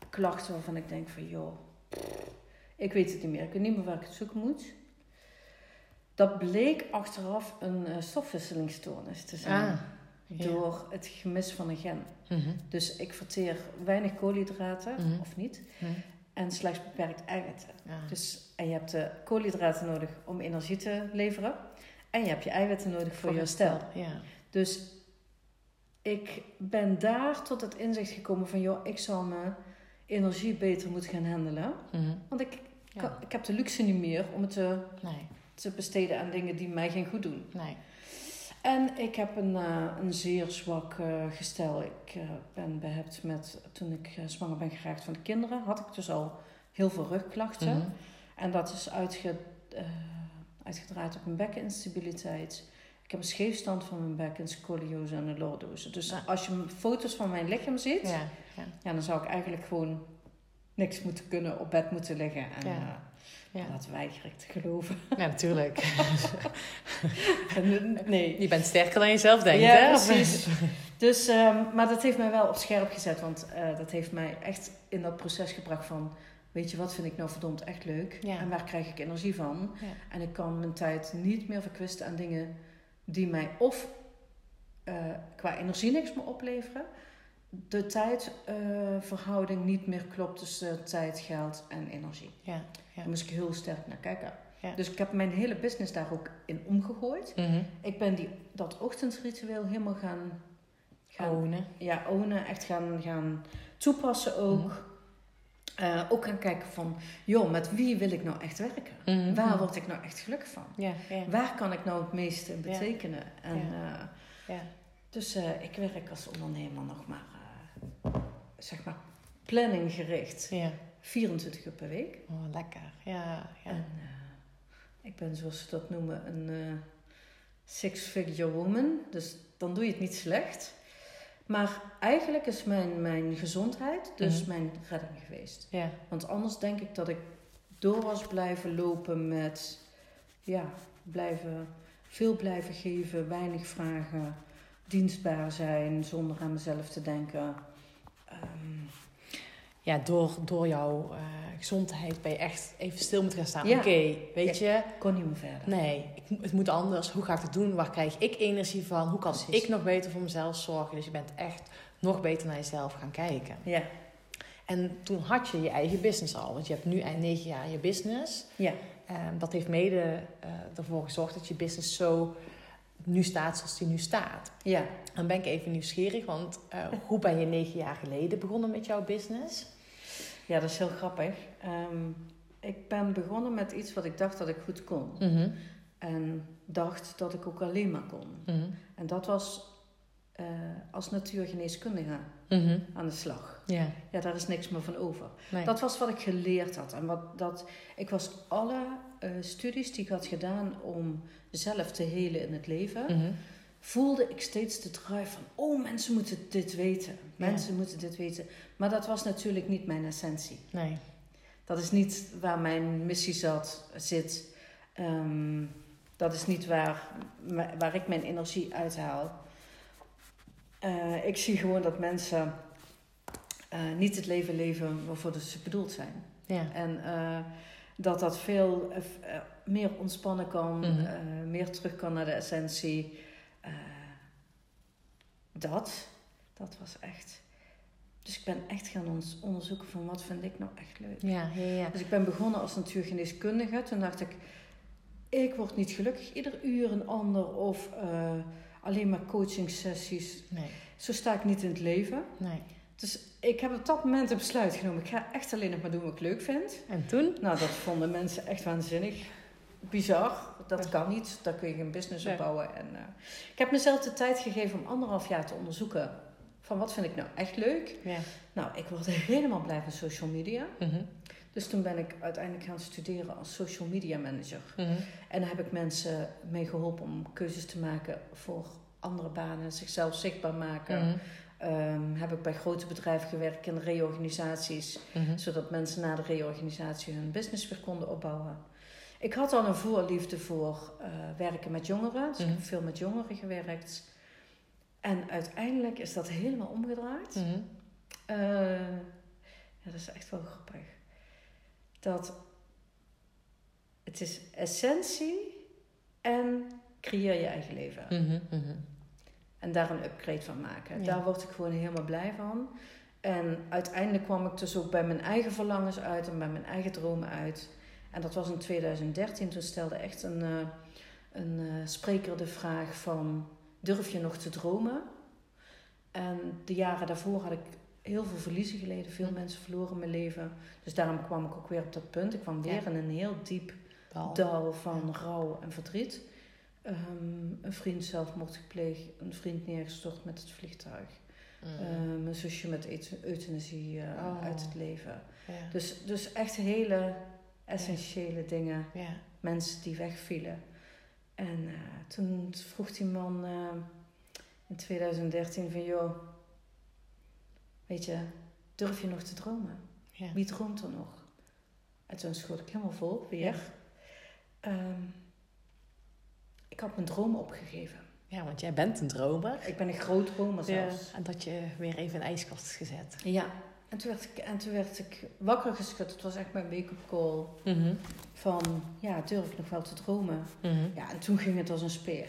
klachten waarvan ik denk van joh, ik weet het niet meer. Ik weet niet meer waar ik het zoeken moet. Dat bleek achteraf een uh, stofwisselingsstoornis te zijn. Ah, door het gemis van een gen. Mhm. Dus ik verteer weinig koolhydraten, mhm. of niet. Mhm. En slechts beperkt eiwitten. Dus, en je hebt de koolhydraten nodig om energie te leveren. En je hebt je eiwitten nodig voor, voor je herstel. Ja. Dus ik ben daar tot het inzicht gekomen van... joh, ik zal me energie beter moet gaan handelen. Mhm. Want ik, Ja. ik heb de luxe niet meer om het te, Nee, te besteden aan dingen die mij geen goed doen. nee. En ik heb een, eh, een zeer zwak eh, gestel. Ik eh, ben behept met, toen ik zwanger ben geraakt van de kinderen, had ik dus al heel veel rugklachten. Mhm. En dat is uitge, uitgedraaid op een bekkeninstabiliteit. Ik heb een scheefstand van mijn bek, een scoliose en een lordose. Dus Ja. als je foto's van mijn lichaam ziet, ja. Ja, ja. dan zou ik eigenlijk gewoon niks moeten kunnen, op bed moeten liggen. En Ja. eh, Ja. dat weiger ik te geloven. ja, natuurlijk. En, eh, nee. Je bent sterker dan je zelf denkt, Ja, hè? precies. Dus, ehm, maar dat heeft mij wel op scherp gezet. Want eh, dat heeft mij echt in dat proces gebracht van... Weet je, wat vind ik nou verdomd echt leuk? Ja. En waar krijg ik energie van? Ja. En ik kan mijn tijd niet meer verkwisten aan dingen die mij of eh, qua energie niks meer opleveren. De tijdverhouding niet meer klopt tussen tijd, geld en energie. Ja, ja. Daar moest ik heel sterk naar kijken. Ja. Dus ik heb mijn hele business daar ook in omgegooid. Mhm. Ik ben die, dat ochtendritueel helemaal gaan, gaan Ownen. ja, ownen, echt gaan, gaan toepassen ook. Mhm. Eh, ook gaan kijken van, joh, met wie wil ik nou echt werken? Mhm. Waar word ik nou echt gelukkig van? Ja, ja. Waar kan ik nou het meeste in betekenen? En, eh, ja. dus eh, ik werk als ondernemer nog maar, zeg maar, planninggericht. ja. 24 uur per week. Oh, lekker. Ja, ja. En ik ben, zoals ze dat noemen, een six-figure woman. Dus dan doe je het niet slecht. Maar eigenlijk is mijn, mijn gezondheid dus Mhm. mijn redding geweest. Ja, Want anders denk ik dat ik door was blijven lopen met... Ja, blijven, veel blijven geven, weinig vragen. Dienstbaar zijn, zonder aan mezelf te denken. Ehm, ja door, door jouw eh, gezondheid ben je echt even stil moeten gaan staan. Ja. Oké, weet je, kon niet meer verder. nee, ik, het moet anders. Hoe ga ik het doen? Waar krijg ik energie van? Hoe kan Precies. ik nog beter voor mezelf zorgen? Dus je bent echt nog beter naar jezelf gaan kijken. Ja, En toen had je je eigen business al. Want je hebt nu eind negen jaar je business. ja. En dat heeft mede eh, ervoor gezorgd dat je business zo nu staat zoals die nu staat. ja. Dan ben ik even nieuwsgierig, want eh, hoe ben je negen jaar geleden begonnen met jouw business? Ja, dat is heel grappig. Ehm, ik ben begonnen met iets wat ik dacht dat ik goed kon. Mhm, En dacht dat ik ook alleen maar kon. mhm, En dat was eh, als natuurgeneeskundige mhm. aan de slag. Ja, Ja, daar is niks meer van over. nee. Dat was wat ik geleerd had. En wat, dat, ik was alle eh, studies die ik had gedaan om zelf te helen in het leven, voelde ik steeds de drive van, oh, mensen moeten dit weten. Mensen moeten dit weten. Maar dat was natuurlijk niet mijn essentie. Nee. Dat is niet waar mijn missie zat, zit. Ehm, dat is niet waar, waar ik mijn energie uithaal. Eh, ik zie gewoon dat mensen eh, niet het leven leven waarvoor ze bedoeld zijn. Ja. En eh, dat dat veel meer ontspannen kan, Mhm. meer terug kan naar de essentie. Dat, dat was echt. Dus ik ben echt gaan ons- onderzoeken van wat vind ik nou echt leuk. Ja, ja, ja. Dus ik ben begonnen als natuurgeneeskundige. Toen dacht ik, ik word niet gelukkig ieder uur een ander of eh, alleen maar coaching sessies. Nee, Zo sta ik niet in het leven. nee. Dus ik heb op dat moment een besluit genomen. Ik ga echt alleen nog maar doen wat ik leuk vind. En toen? Nou, dat vonden mensen echt waanzinnig. Bizar. Dat kan niet. Daar kun je geen business op bouwen. En, eh, ik heb mezelf de tijd gegeven om anderhalf jaar te onderzoeken. Van wat vind ik nou echt leuk? Ja. Nou, ik word helemaal blij van social media. Mhm, Dus toen ben ik uiteindelijk gaan studeren als social media manager. mhm. En daar heb ik mensen mee geholpen om keuzes te maken voor andere banen, zichzelf zichtbaar maken. Mhm, Ehm, heb ik bij grote bedrijven gewerkt in reorganisaties, zodat mensen na de reorganisatie hun business weer konden opbouwen. Ik had al een voorliefde voor eh, werken met jongeren, dus ik Mhm. heb veel met jongeren gewerkt. En uiteindelijk is dat helemaal omgedraaid. Mhm. Eh, ja, dat is echt wel grappig. Dat het is essentie en creëer je eigen leven. Mhm, mhm. En daar een upgrade van maken. Ja. Daar word ik gewoon helemaal blij van. En uiteindelijk kwam ik dus ook bij mijn eigen verlangens uit en bij mijn eigen dromen uit. En dat was in 2013. Toen stelde echt een, eh, een eh, spreker de vraag van... Durf je nog te dromen? En de jaren daarvoor had ik heel veel verliezen geleden. Veel Hm. mensen verloren mijn leven. Dus daarom kwam ik ook weer op dat punt. Ik kwam weer Ja. in een heel diep dal van rouw en verdriet. Ehm, een vriend zelfmoord gepleegd, een vriend neergestort met het vliegtuig. Mm. Ehm, een zusje met eut- euthanasie eh, Oh. uit het leven. ja. Dus, dus echt hele essentiële dingen. ja. Mensen die wegvielen. En eh, toen vroeg die man eh, in 2013 van... joh, weet je, durf je nog te dromen? Ja. Wie droomt er nog? En toen schoot ik helemaal vol, weer. Ehm, ik had mijn droom opgegeven. ja, want jij bent een dromer. Ik ben een groot dromer Ja. zelfs. En dat je weer even in de ijskast is gezet. Ja. En toen, werd ik, en toen werd ik wakker geschud. Het was echt mijn wake-up call. Mhm. Van, ja, durf ik nog wel te dromen? Mhm. Ja, en toen ging het als een speer.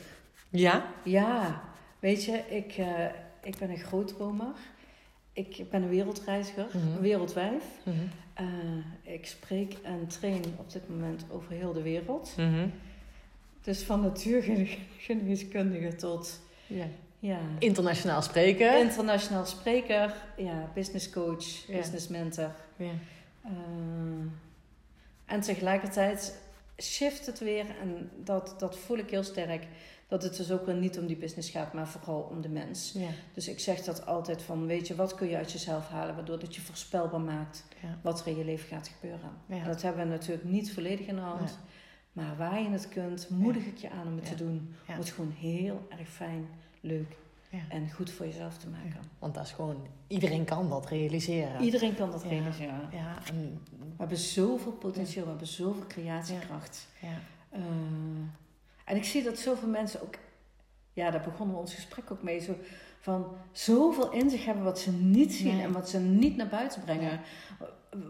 Ja? Ja, weet je, ik, eh, ik ben een groot dromer. Ik ben een wereldreiziger, Mhm. een wereldwijf. Mhm. Eh, ik spreek en train op dit moment over heel de wereld. Dus van natuurgeneeskundige tot Ja. Ja, Internationaal spreken. internationaal spreker, ja, business coach, Ja. business mentor. Ja. Eh, en tegelijkertijd shift het weer, en dat, dat voel ik heel sterk, dat het dus ook weer niet om die business gaat, maar vooral om de mens. Ja. Dus ik zeg dat altijd van, weet je, wat kun je uit jezelf halen, waardoor dat je voorspelbaar maakt Ja. wat er in je leven gaat gebeuren. En dat hebben we natuurlijk niet volledig in de hand. Nee. Maar waar je het kunt, moedig ik je aan om het te doen. Om het gewoon heel erg fijn, leuk Ja. en goed voor jezelf te maken. Want dat is gewoon, iedereen kan dat realiseren. Iedereen kan dat Ja. realiseren. Ja, en, We hebben zoveel potentieel, we hebben zoveel creatiekracht. ja. Eh, en ik zie dat zoveel mensen ook, ja, daar begonnen we ons gesprek ook mee, zo van zoveel in zich hebben wat ze niet zien Nee. en wat ze niet naar buiten brengen.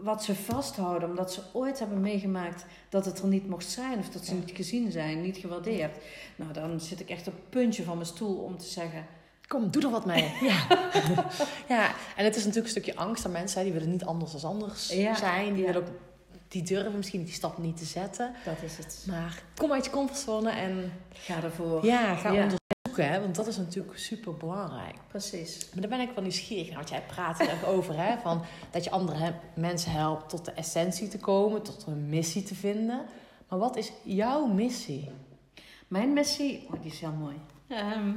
Wat ze vasthouden, omdat ze ooit hebben meegemaakt dat het er niet mocht zijn of dat ze Ja. niet gezien zijn, niet gewaardeerd. Nou, dan zit ik echt op het puntje van mijn stoel om te zeggen: Kom, doe er wat mee. Ja. ja, en het is natuurlijk een stukje angst aan mensen. Die willen niet anders dan anders Ja, zijn. Die, ja. willen ook, die durven misschien die stap niet te zetten. dat is het. Maar kom uit je comfortzone en Ga ervoor. ja, ga Ja. Hè, want dat is natuurlijk super belangrijk. Preprecies. Maar daar ben ik wel nieuwsgierig naar. Want jij praat er ook over. Hè, van dat je andere mensen helpt tot de essentie te komen. Tot een missie te vinden. Maar wat is jouw missie? Mijn missie, oh, die is heel mooi. Ehm,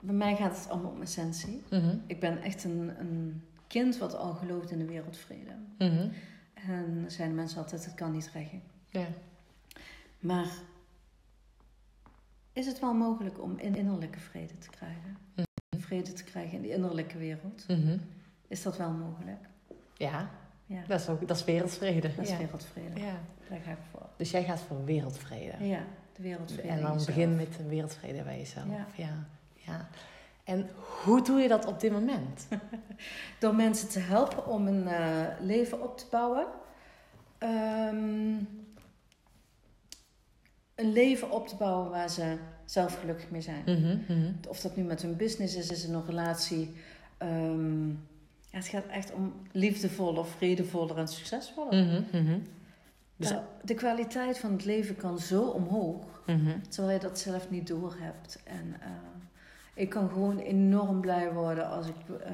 bij mij gaat het allemaal om essentie. Mhm. Ik ben echt een, een kind wat al gelooft in de wereldvrede. Mhm. En dan zijn mensen altijd, het kan niet reggen. Ja. Maar is het wel mogelijk om in innerlijke vrede te krijgen? Mhm. Vrede te krijgen in de innerlijke wereld? Mhm. Is dat wel mogelijk? ja, Ja, dat is, ook, dat is wereldvrede. dat is ja. wereldvrede. Ja. Daar ga ik voor. Dus jij gaat voor wereldvrede. Ja, de wereldvrede. en dan begin met de wereldvrede bij jezelf. Ja. Ja. Ja. En hoe doe je dat op dit moment? Door mensen te helpen om een eh, leven op te bouwen. Ehm, een leven op te bouwen waar ze zelf gelukkig mee zijn. Mhm, mhm. Of dat nu met hun business is, is in een relatie. Ehm, ja, het gaat echt om liefdevoller, vredevoller en succesvoller. Mhm. Dus- Nou, de kwaliteit van het leven kan zo omhoog, terwijl je dat zelf niet doorhebt. En eh, ik kan gewoon enorm blij worden als ik eh,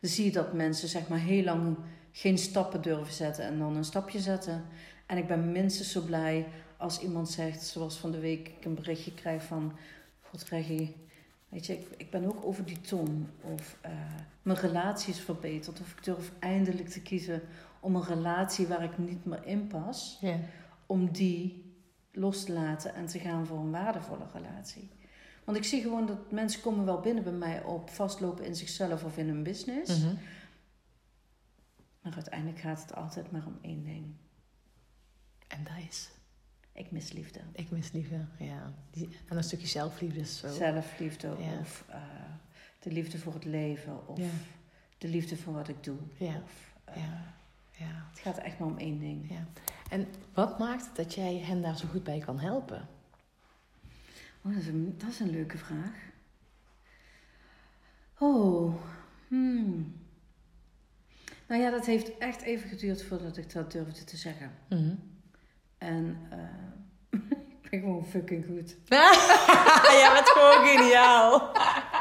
zie dat mensen zeg maar heel lang geen stappen durven zetten en dan een stapje zetten. En ik ben minstens zo blij als iemand zegt, zoals van de week ik een berichtje krijg van... God Reggie, weet je, ik, ik ben ook over die ton. Of eh, mijn relatie is verbeterd. Of ik durf eindelijk te kiezen om een relatie waar ik niet meer in pas... Ja. om die los te laten en te gaan voor een waardevolle relatie. Want ik zie gewoon dat mensen komen wel binnen bij mij op vastlopen in zichzelf of in hun business. Mhm. Maar uiteindelijk gaat het altijd maar om één ding. En dat is, Ik mis liefde. ik mis liefde. Ja. Die, en een stukje zelfliefde is zo. Zelfliefde Ja. of eh, de liefde voor het leven of Ja. de liefde voor wat ik doe. Ja. Of, eh, Ja. Ja. Het gaat echt maar om één ding. ja. En wat maakt het dat jij hen daar zo goed bij kan helpen? Oh, dat, is een, dat is een leuke vraag. Oh, hmm. Nou ja, dat heeft echt even geduurd voordat ik dat durfde te zeggen. Mhm. En eh, ik ben gewoon fucking goed. Jij bent gewoon geniaal.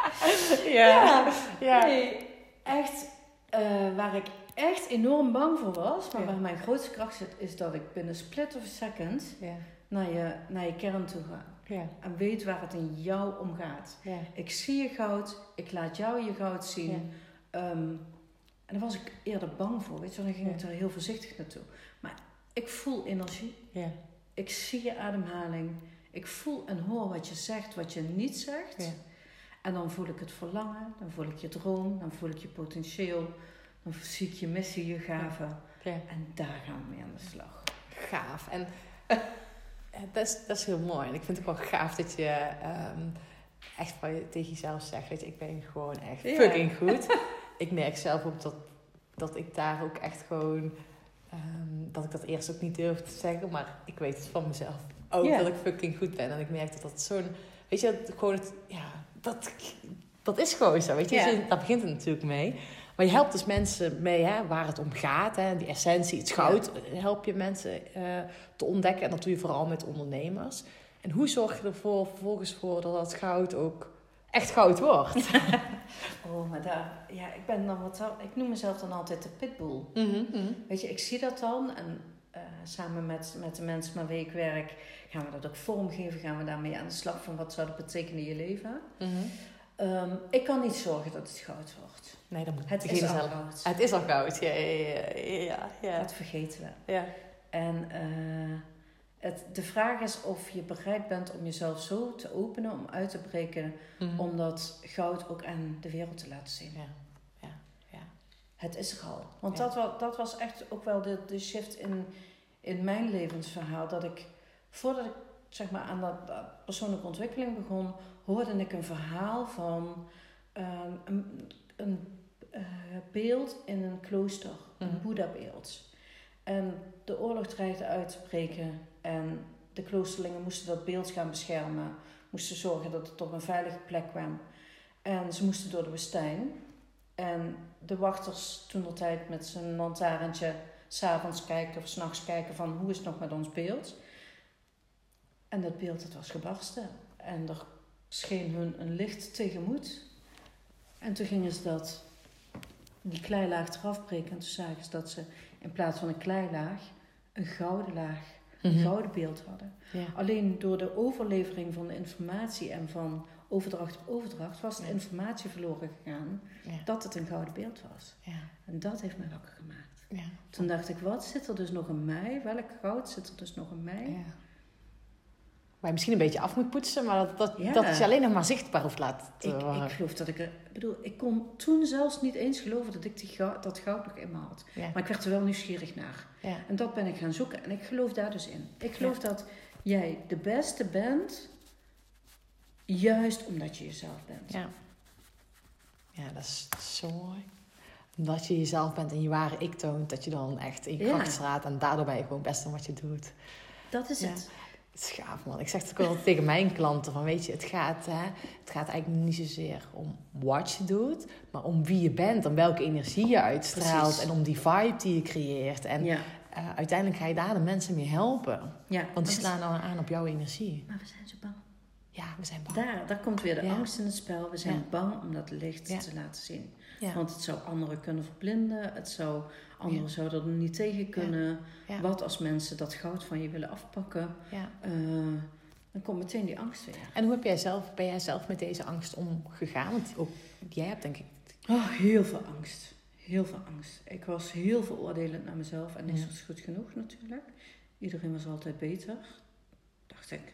ja. Ja. Nee, echt. Eh, waar ik echt enorm bang voor was, maar Ja. waar mijn grootste kracht zit, is dat ik binnen split of a second Ja. naar je, naar je kern toe ga. Ja. En weet waar het in jou om gaat. Ja. Ik zie je goud, ik laat jou je goud zien. Ehm, en daar was ik eerder bang voor, weet je, dan ging ik Ja. er heel voorzichtig naartoe. Ik voel energie, Ja. ik zie je ademhaling, ik voel en hoor wat je zegt, wat je niet zegt. Ja. En dan voel ik het verlangen, dan voel ik je droom, dan voel ik je potentieel, dan zie ik je missie, je gaven. Ja. En daar gaan we mee aan de slag. Gaaf. En eh, dat, is, dat is heel mooi. En ik vind het ook wel gaaf dat je ehm, echt tegen jezelf zegt: weet je, ik ben gewoon echt fucking goed. ik merk zelf ook dat, dat ik daar ook echt gewoon. Ehm, dat ik dat eerst ook niet durfde te zeggen, maar ik weet het van mezelf ook dat ik fucking goed ben. En ik merk dat dat zo'n. Weet je, dat gewoon het. Ja, dat, dat is gewoon zo. Weet je, Ja. Dus daar begint het natuurlijk mee. Maar je helpt dus mensen mee hè, waar het om gaat. Hè, die essentie, het goud. Help je mensen eh, te ontdekken. En dat doe je vooral met ondernemers. En hoe zorg je ervoor vervolgens voor dat dat goud ook echt goud wordt? Oh, maar daar, ja, ik ben dan wat, ik noem mezelf dan altijd de pitbull. Weet je, ik zie dat dan en eh, samen met, met de mensen met wie ik werk gaan we dat ook vormgeven, gaan we daarmee aan de slag van wat zou dat betekenen in je leven. Ehm, ik kan niet zorgen dat het goud wordt. Nee, dat moet Het is al zelf. goud. Het is al goud, ja, ja, ja, ja, ja. Dat vergeten we. ja. En eh, het, de vraag is of je bereid bent om jezelf zo te openen, om uit te breken, Mhm. om dat goud ook aan de wereld te laten zien. Ja, ja, ja. Het is er al. Want Ja. dat, was, dat was echt ook wel de, de shift in, in mijn levensverhaal. Dat ik, voordat ik zeg maar, aan dat, dat persoonlijke ontwikkeling begon, hoorde ik een verhaal van ehm, een, een eh, beeld in een klooster, een Mhm. Boeddha-beeld. En de oorlog dreigde uit te breken en de kloosterlingen moesten dat beeld gaan beschermen, moesten zorgen dat het op een veilige plek kwam. En ze moesten door de woestijn. En de wachters toen de tijd met zijn lantaarntje s'avonds kijken of s'nachts kijken van hoe is het nog met ons beeld. En dat beeld dat was gebarsten. En er scheen hun een licht tegemoet. En toen gingen ze dat, die kleilaag eraf breken. En toen zagen ze dat ze in plaats van een kleilaag een gouden laag, een Mhm. gouden beeld hadden. Ja. Alleen door de overlevering van de informatie en van overdracht op overdracht was de informatie verloren gegaan Ja. dat het een gouden beeld was. Ja. En dat heeft mij wakker gemaakt. Ja. Toen dacht ik, wat zit er dus nog in mij? Welk goud zit er dus nog in mij? Waar je misschien een beetje af moet poetsen, maar dat, dat, Ja. dat is je alleen nog maar zichtbaar hoeft laten te Ik, ik geloof dat ik er... Bedoel, ik kon toen zelfs niet eens geloven dat ik die goud, dat goud nog in me had. Ja. Maar ik werd er wel nieuwsgierig naar. Ja. En dat ben ik gaan zoeken. En ik geloof daar dus in. Ik geloof dat jij de beste bent, juist omdat je jezelf bent. Ja. ja, dat is zo mooi. Omdat je jezelf bent en je ware ik toont, dat je dan echt in kracht straat. En daardoor ben je gewoon best in wat je doet. Dat is Ja. het. Gaaf, man. Ik zeg het ook altijd tegen mijn klanten: van weet je, het gaat, hè, het gaat eigenlijk niet zozeer om wat je doet, maar om wie je bent, om welke energie je uitstraalt Precies. en om die vibe die je creëert. En ja. eh, uiteindelijk ga je daar de mensen mee helpen. ja. Want die slaan dan aan op jouw energie. Maar we zijn zo bang. Ja, we zijn bang. Daar, daar komt weer de Ja. angst in het spel. We zijn bang om dat licht te laten zien. Want het zou anderen kunnen verblinden. Het zou, anderen zouden er niet tegen kunnen. Wat als mensen dat goud van je willen afpakken? Eh, dan komt meteen die angst weer. En hoe heb jij zelf, ben jij zelf met deze angst omgegaan? Want ook jij hebt denk ik... Oh, heel veel angst. Heel veel angst. Ik was heel veroordelend naar mezelf. En niks Ja. was goed genoeg natuurlijk. Iedereen was altijd beter. Dacht ik.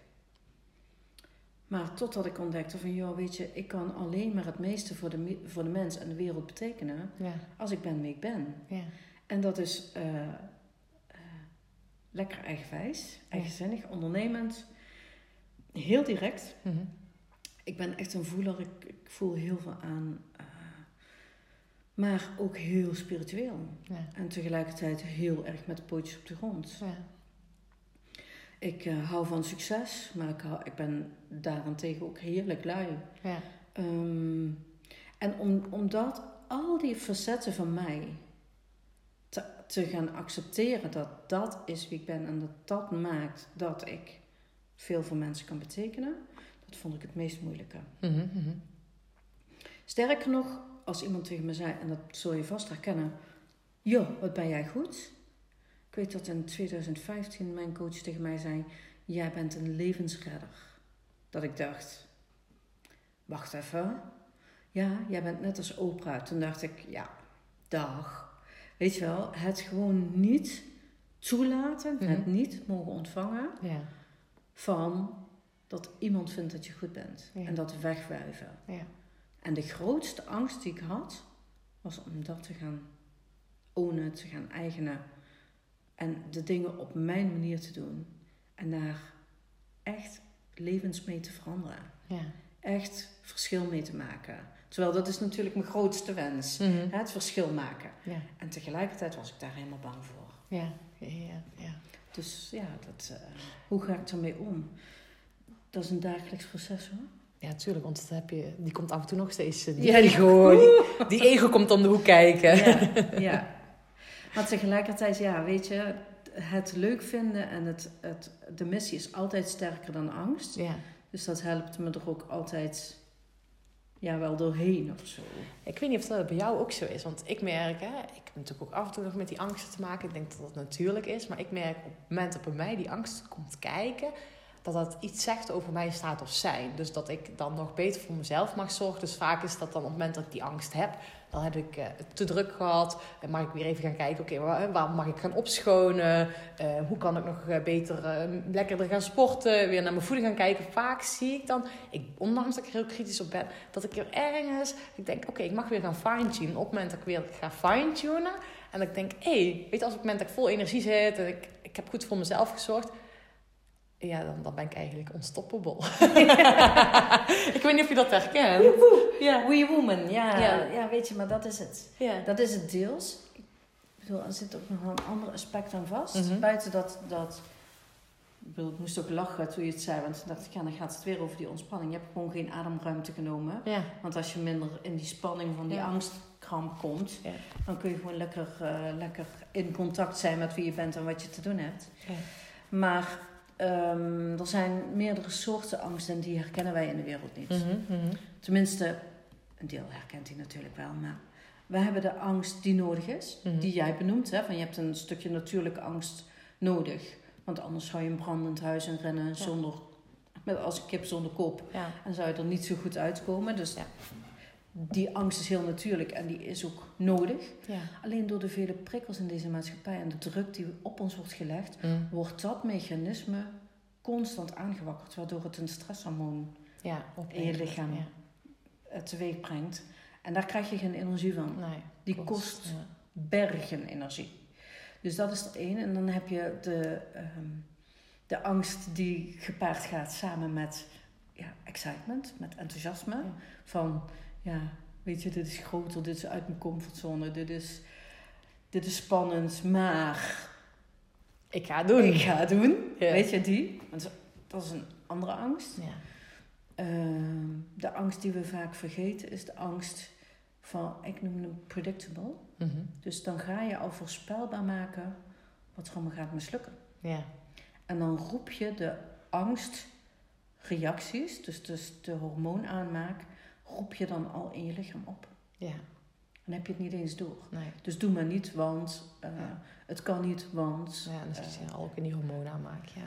Maar totdat ik ontdekte van... joh, weet je, ik kan alleen maar het meeste voor de, voor de mens en de wereld betekenen... Ja. als ik ben wie ik ben. Ja. En dat is eh, eh, lekker eigenwijs, eigenzinnig, ondernemend. Heel direct. Mhm. Ik ben echt een voeler. Ik, ik voel heel veel aan. eh, maar ook heel spiritueel. Ja. En tegelijkertijd heel erg met de pootjes op de grond. Ja. Ik hou van succes, maar ik, hou, ik ben daarentegen ook heerlijk lui. Ja. Ehm, en om, omdat al die facetten van mij te, gaan accepteren dat dat is wie ik ben en dat dat maakt dat ik veel voor mensen kan betekenen, dat vond ik het meest moeilijke. Mhm, mhm. Sterker nog, als iemand tegen me zei, en dat zul je vast herkennen, joh, wat ben jij goed? Ik weet dat in 2015 mijn coach tegen mij zei, jij bent een levensredder. Dat ik dacht, wacht even, ja, jij bent net als Oprah. Toen dacht ik, ja, dag. Weet je wel, het gewoon niet toelaten, het Mhm. niet mogen ontvangen Ja. van dat iemand vindt dat je goed bent. Ja. En dat wegwuiven. Ja. En de grootste angst die ik had, was om dat te gaan ownen, te gaan eigenen. En de dingen op mijn manier te doen. En daar echt levens mee te veranderen. Ja. Echt verschil mee te maken. Terwijl dat is natuurlijk mijn grootste wens. Mhm. hè, Het verschil maken. Ja. En tegelijkertijd was ik daar helemaal bang voor. Ja. Ja. Ja. Dus ja, dat, eh, hoe ga ik ermee om? Dat is een dagelijks proces hoor. Ja, tuurlijk, want dat heb je, die komt af en toe nog steeds. eh, Die Ja, die- ego, die, die ego komt om de hoek kijken. Ja, ja. Maar tegelijkertijd, ja, weet je, het leuk vinden en het, het, de missie is altijd sterker dan angst. Ja. Dus dat helpt me er ook altijd ja, wel doorheen of zo. Ik weet niet of dat bij jou ook zo is, want ik merk, hè, ik heb natuurlijk ook af en toe nog met die angsten te maken. Ik denk dat dat natuurlijk is, maar ik merk op het moment dat bij mij die angst komt kijken, dat dat iets zegt over mijn staat of zijn. Dus dat ik dan nog beter voor mezelf mag zorgen. Dus vaak is dat dan op het moment dat ik die angst heb, dan heb ik eh, het te druk gehad. En mag ik weer even gaan kijken, oké, waar, waar mag ik gaan opschonen? Eh, hoe kan ik nog eh, beter, eh, lekkerder gaan sporten? Weer naar mijn voeding gaan kijken. Vaak zie ik dan, ik, ondanks dat ik er heel kritisch op ben, dat ik er ergens, ik denk, oké, ik mag weer gaan fine-tunen. Op het moment dat ik weer ga fine-tunen. En ik denk, hé, hey, weet je, als op het moment dat ik vol energie zit en ik, ik heb goed voor mezelf gezorgd. Ja, dan, dan ben ik eigenlijk unstoppable. ik weet niet of je dat herkent. Ja. We woman, ja, Ja. ja. weet je, maar dat is het. Ja. Dat is het deels. Ik bedoel, er zit ook nog een ander aspect aan vast. Mhm. Buiten dat, dat ik, bedoel, ik moest ook lachen toen je het zei, want dacht ik, ja, dan gaat het weer over die ontspanning. Je hebt gewoon geen ademruimte genomen. Ja. Want als je minder in die spanning van die Ja. angstkramp komt, dan kun je gewoon lekker, eh, lekker in contact zijn met wie je bent en wat je te doen hebt. Maar ehm, er zijn meerdere soorten angst en die herkennen wij in de wereld niet. Mhm, mhm. Tenminste, een deel herkent hij natuurlijk wel, maar we hebben de angst die nodig is, Mhm. die jij benoemt. Hè? Van je hebt een stukje natuurlijke angst nodig. Want anders zou je een brandend huis in rennen zonder, met als een kip zonder kop. Ja. En zou je er niet zo goed uitkomen. Dus Ja. Die angst is heel natuurlijk en die is ook nodig. Ja. Alleen door de vele prikkels in deze maatschappij en de druk die op ons wordt gelegd, Mm. wordt dat mechanisme constant aangewakkerd, waardoor het een stresshormoon Ja, in je lichaam Ja. eh, teweeg brengt. En daar krijg je geen energie van. Nee. Die kost Ja. bergen energie. Dus dat is het ene. En dan heb je de, ehm, de angst die gepaard gaat samen met ja, excitement, met enthousiasme. Van, ja, weet je, dit is groter, dit is uit mijn comfortzone, dit is, dit is spannend, maar Ik ga het doen. ik ga het doen. Ja. Weet je die? Want dat is een andere angst. Ja. Ehm, de angst die we vaak vergeten is de angst van, ik noem hem predictable. Mhm. Dus dan ga je al voorspelbaar maken wat er allemaal gaat mislukken. Ja. En dan roep je de angstreacties, dus, dus de hormoonaanmaak, roep je dan al in je lichaam op. Ja. Dan heb je het niet eens door. Nee. Dus doe maar niet, want eh, Ja. het kan niet, want. Ja, en dan zit je al ook in die hormonen aanmaak. Ja.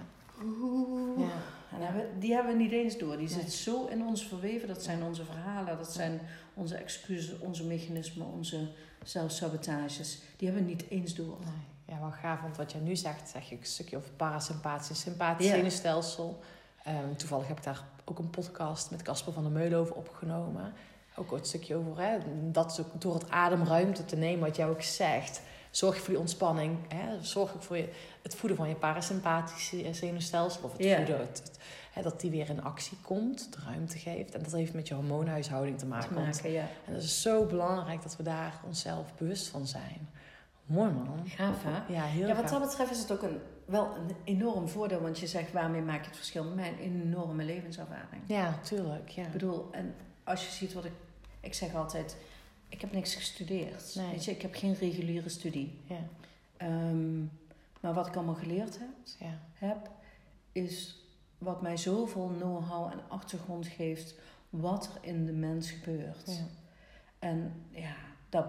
Oeh. Ja. En hebben- die hebben we niet eens door. Die Nee. zit zo in ons verweven. Dat zijn onze verhalen, dat zijn onze excuses, onze mechanismen, onze zelfsabotages. Die hebben we niet eens door. Nee. Ja, wel gaaf, want wat jij nu zegt, zeg je een stukje over parasympathisch sympathisch zenuwstelsel. Ehm, toevallig heb ik daar ook een podcast met Casper van der Meulen over opgenomen. Ook het stukje over, hè, dat is ook door het ademruimte te nemen, wat jij ook zegt. Zorg je voor die ontspanning, hè, zorg ook voor je, het voeden van je parasympathische zenuwstelsel. Of het voeden, het, het- hè, dat die weer in actie komt, de ruimte geeft. En dat heeft met je hormoonhuishouding te maken. Te maken, ja. en dat is zo belangrijk dat we daar onszelf bewust van zijn. Mooi man. Gaaf, hè? Ja, heel Ja, wat gaaf. dat betreft is het ook een, wel een enorm voordeel. Want je zegt, waarmee maak je het verschil? Mijn enorme levenservaring. Ja, tuurlijk. Ja. Ik bedoel, en als je ziet wat ik... Ik zeg altijd, ik heb niks gestudeerd. Nee. Weet je, ik heb geen reguliere studie. Ja, Ehm, maar wat ik allemaal geleerd heb, ja, heb, is wat mij zoveel know-how en achtergrond geeft wat er in de mens gebeurt. ja. En ja dat,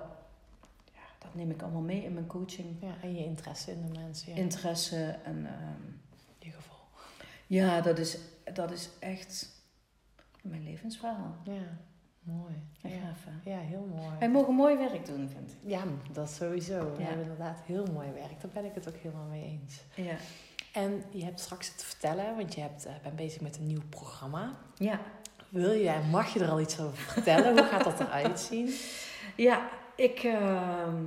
dat neem ik allemaal mee in mijn coaching. Ja, en je interesse in de mensen. Ja. Interesse en... ehm, je gevoel. ja, dat is, dat is echt mijn levensverhaal. Ja, mooi. Ja, Ja, gaaf, ja heel mooi. Wij mogen mooi werk doen, vind ik. Ja, dat sowieso. We hebben inderdaad heel mooi werk. Daar ben ik het ook helemaal mee eens. Ja. En je hebt straks het vertellen, want je hebt, eh, bent bezig met een nieuw programma. Ja. Wil je mag je er al iets over vertellen? Hoe gaat dat eruit zien? Ja, ik... ehm,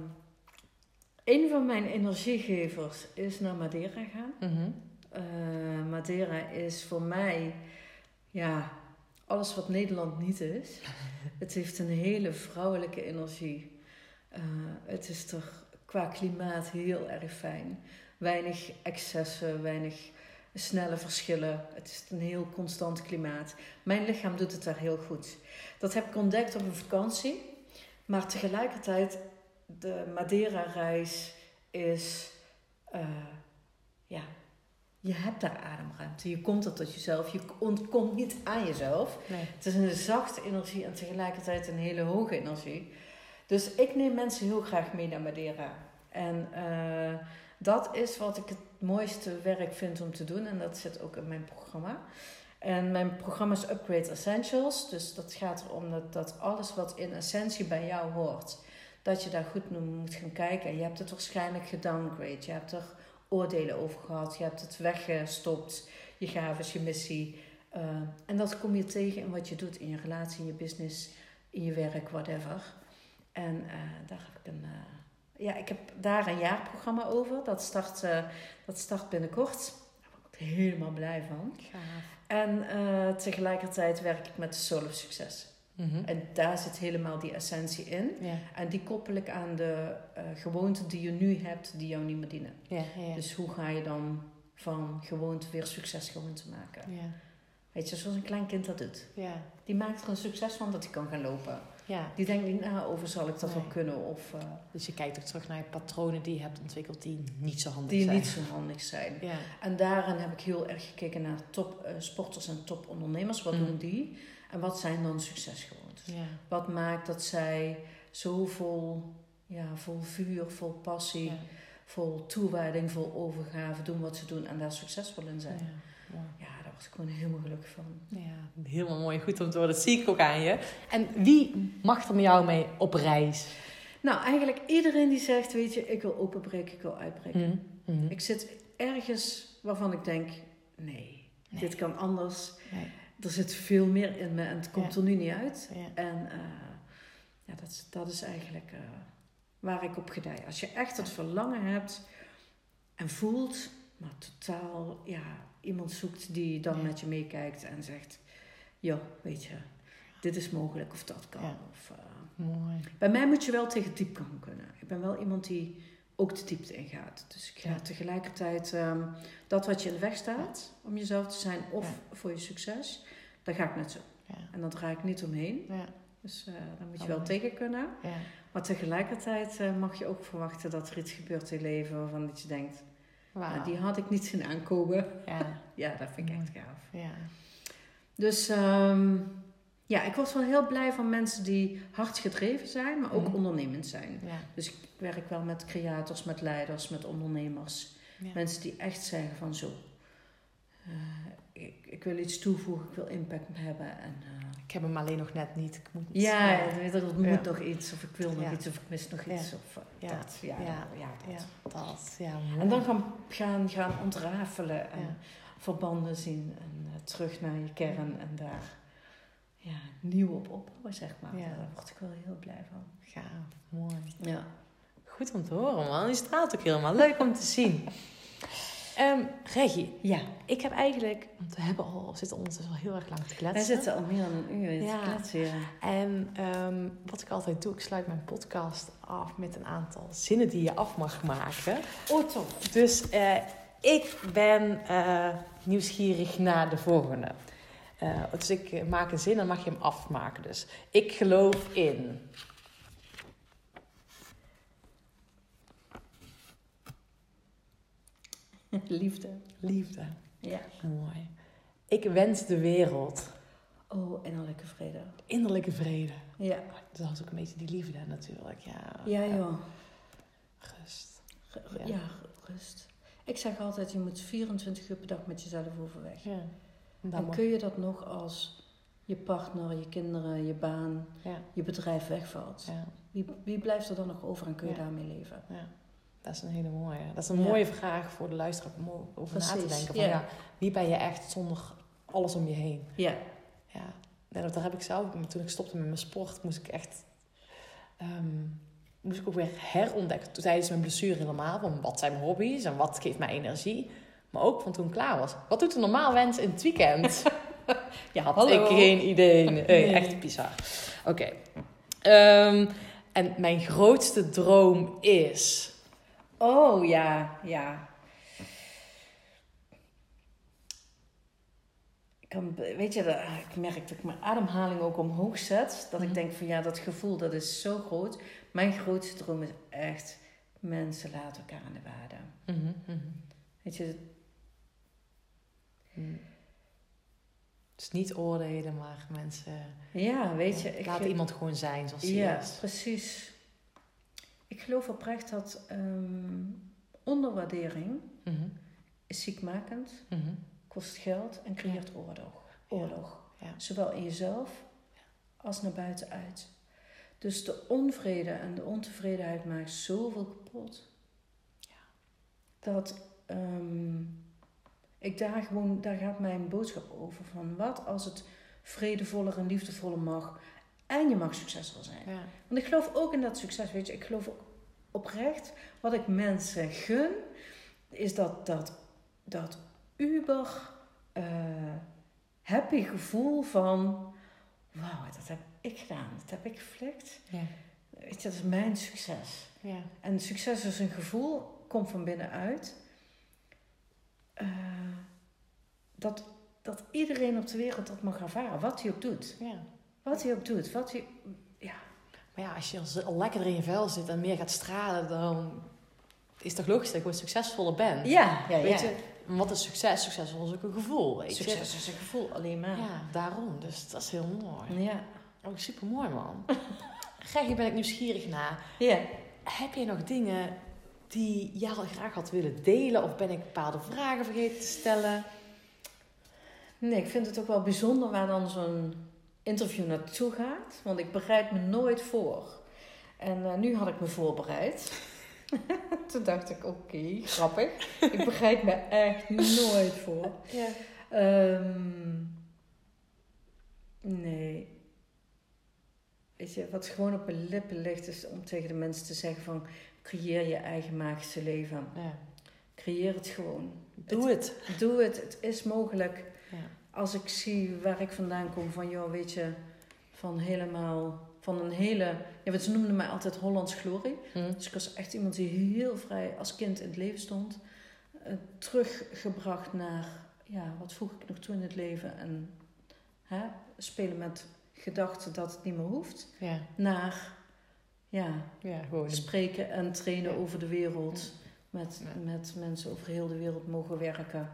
een van mijn energiegevers is naar Madeira gaan. Mhm. Eh, Madeira is voor mij, ja, alles wat Nederland niet is. Het heeft een hele vrouwelijke energie. Eh, het is toch qua klimaat heel erg fijn. Weinig excessen, weinig snelle verschillen. Het is een heel constant klimaat. Mijn lichaam doet het daar heel goed. Dat heb ik ontdekt op een vakantie. Maar tegelijkertijd, de Madeira-reis is, eh, ja, je hebt daar ademruimte. Je komt er tot jezelf. Je ontkomt niet aan jezelf. Nee. Het is een zachte energie en tegelijkertijd een hele hoge energie. Dus ik neem mensen heel graag mee naar Madeira. En eh, dat is wat ik het mooiste werk vind om te doen. En dat zit ook in mijn programma. En mijn programma is Upgrade Essentials. Dus dat gaat erom dat, dat alles wat in essentie bij jou hoort, dat je daar goed naar moet gaan kijken. En je hebt het waarschijnlijk gedowngrade. Je hebt er oordelen over gehad. Je hebt het weggestopt. Je gaves, je missie. Uh, en dat kom je tegen in wat je doet in je relatie, in je business, in je werk, whatever. En uh, daar heb ik een. Uh, ja, ik heb daar een jaarprogramma over. Dat start, dat start binnenkort. Helemaal blij van. Gaaf. En tegelijkertijd werk ik met de Soul of Succes. Mm -hmm. En daar zit helemaal die essentie in. Ja. En die koppel ik aan de gewoonten die je nu hebt, die jou niet meer dienen. Ja, ja. Dus hoe ga je dan van gewoonte weer succesgewoonte maken? Weet je, zoals een klein kind dat doet. Die maakt er een succes van dat hij kan gaan lopen. Ja. Die denkt niet na over zal ik dat Nee. wel kunnen of uh, Dus je kijkt ook terug naar patronen die je hebt ontwikkeld die niet zo handig die zijn. niet zo handig zijn. Ja. En daarin heb ik heel erg gekeken naar top uh, sporters en topondernemers. Wat Mhm. doen die? En wat zijn dan succesgewoontes? Ja. Wat maakt dat zij zo vol, ja, vol vuur, vol passie, Ja. vol toewijding, vol overgave doen wat ze doen en daar succesvol in zijn? Ja. Was ik gewoon helemaal gelukkig van. Ja, helemaal mooi. Goed om te horen. Dat zie ik ook aan je. En wie mag er met jou mee op reis? Nou, eigenlijk iedereen die zegt, weet je, ik wil openbreken, ik wil uitbreken. Mhm. Mhm. Ik zit ergens waarvan ik denk, nee, Nee. dit kan anders. Nee. Er zit veel meer in me en het komt Ja. er nu niet uit. Ja. En eh, ja, dat, is- dat is eigenlijk eh, waar ik op gedij. Als je echt het verlangen hebt en voelt, maar totaal ja, iemand zoekt die dan Ja. met je meekijkt en zegt, ja, weet je, dit is mogelijk of dat kan. Ja. Of, eh, Mooi. bij mij moet je wel tegen diepgang kunnen. Ik ben wel iemand die ook de diepte ingaat. Dus ik ga Ja. tegelijkertijd ehm, dat wat je in de weg staat om jezelf te zijn of voor je succes, daar ga ik net zo. En dan draai ik niet omheen. Ja. Dus eh daar moet je wel tegen kunnen. Ja. Maar tegelijkertijd eh, mag je ook verwachten dat er iets gebeurt in je leven waarvan dat je denkt, Nou, die had ik niet zien aankomen. Ja. Ja, dat vind ik echt gaaf. Ja. Dus ehm, ja, ik word wel heel blij van mensen die hard gedreven zijn, maar ook Mhm. ondernemend zijn. Ja. Dus ik werk wel met creators, met leiders, met ondernemers. Ja. Mensen die echt zeggen van zo, eh, ik, ik wil iets toevoegen, ik wil impact hebben. En, eh, Ik heb hem alleen nog net niet. Ik moet niet- ja, ja. er er moet Ja. nog iets, of ik wil nog Ja. iets, of ik mis nog iets. Ja. Of eh, Ja. dat. Ja, Ja. ja, ja, dat. Ja, dat. Ja, mooi. En dan gaan, gaan, gaan ontrafelen en Ja. verbanden zien en eh, terug naar je kern en daar ja, nieuw op opbouwen, zeg maar. Ja. Daar word ik wel heel blij van. Gaaf. Mooi. Ja. Goed om te horen, man. Je straalt ook helemaal. Leuk om te zien. Ehm Reggie, ja, ik heb eigenlijk... Want we hebben al, zitten ondertussen al heel erg lang te kletsen. wij zitten al meer dan een uur Ja. te kletsen. Ja. En ehm, wat ik altijd doe, ik sluit mijn podcast af met een aantal zinnen die je af mag maken. Oh, tof. Dus eh, ik ben eh, nieuwsgierig naar de volgende. Eh, dus ik maak een zin en mag je hem afmaken. Dus ik geloof in. Liefde. Liefde. Ja. Mooi. Ik wens de wereld Oh, innerlijke vrede. innerlijke vrede. Ja. Dat is ook een beetje die liefde natuurlijk. Ja, Ja, joh. Rust. Ja. Ja. rust. Ik zeg altijd, je moet 24 uur per dag met jezelf overweg. Ja. En kun je dat nog als je partner, je kinderen, je baan, ja, je bedrijf wegvalt? ja, Wie, wie blijft er dan nog over en kun je daarmee leven? ja. Dat is een hele mooie. Dat is een Ja. mooie vraag voor de luisteraar om over na te denken. Van, ja. ja. wie ben je echt zonder alles om je heen? Ja, Ja, dat daar heb ik zelf, toen ik stopte met mijn sport, moest ik echt, ehm, moest ik ook weer herontdekken. Toen tijdens mijn blessure helemaal, van wat zijn mijn hobby's en wat geeft mij energie. Maar ook van toen ik klaar was. Wat doet een normaal wens in het weekend? ja Had hallo. ik geen idee. Nee, Nee. Echt bizar. Oké. Ehm, en mijn grootste droom is... Oh ja, ja. Ik kan, weet je, ik merk dat ik mijn ademhaling ook omhoog zet. Dat Mhm. ik denk van ja, dat gevoel dat is zo groot. Mijn grootste droom is echt mensen laten elkaar aan de waarde. Mhm, mhm. Weet je, Mm. Dus niet oordelen, maar mensen... ja, weet je. Ik, Laat iemand gewoon zijn zoals hij Ja, is. precies. Ik geloof oprecht dat ehm, onderwaardering Mhm, is ziekmakend, mhm. kost geld en creëert oorlog. oorlog. Ja. Zowel in jezelf als naar buiten uit. Dus de onvrede en de ontevredenheid maakt zoveel kapot. Dat ehm, ik daar gewoon, daar gaat mijn boodschap over. Van wat als het vredevoller en liefdevoller mag. En je mag succesvol zijn. Ja. Want ik geloof ook in dat succes, weet je. Ik geloof ook oprecht, wat ik mensen gun, is dat, dat, dat uber eh, happy gevoel van, wauw, dat heb ik gedaan, dat heb ik geflikt. Ja. Weet je, dat is mijn succes. Ja. En succes is een gevoel, komt van binnenuit. Eh, dat, dat iedereen op de wereld dat mag ervaren, wat hij ook doet. ja. Wat hij ook doet, wat hij... Ja, Maar ja, als je al lekker in je vel zit en meer gaat stralen, dan is het toch logisch dat je gewoon succesvoller bent. ja, ja. Weet ja. je, wat is succes? Succesvol is ook een gevoel, weet Succes is een gevoel, alleen maar. je. Ja, daarom. Dus dat is heel mooi. Ja. Ook super mooi, man. Greggy, ben ik nieuwsgierig naar. Ja. Heb je nog dingen die jij al graag had willen delen? Of ben ik bepaalde vragen vergeten te stellen? Nee, ik vind het ook wel bijzonder waar dan zo'n interview naartoe gaat. Want ik bereid me nooit voor. En eh, nu had ik me voorbereid. Toen dacht ik, oké, grappig. ik bereid me echt nooit voor. Ja. Ehm, nee. Weet je, wat gewoon op mijn lippen ligt, is om tegen de mensen te zeggen van... Creëer je eigen magische leven. ja. Creëer het gewoon. Doe het. Doe het, het is mogelijk. Als ik zie waar ik vandaan kom, van joh, weet je, van helemaal, van een hele, ja, ze noemden mij altijd Hollands glorie. Hm. Dus ik was echt iemand die heel vrij als kind in het leven stond. Eh, teruggebracht naar, ja, wat voeg ik nog toe in het leven? En hè, spelen met gedachten dat het niet meer hoeft. Ja. Naar, ja, ja, gewoon. spreken en trainen Ja. over de wereld. Met, Ja. met mensen over heel de wereld mogen werken.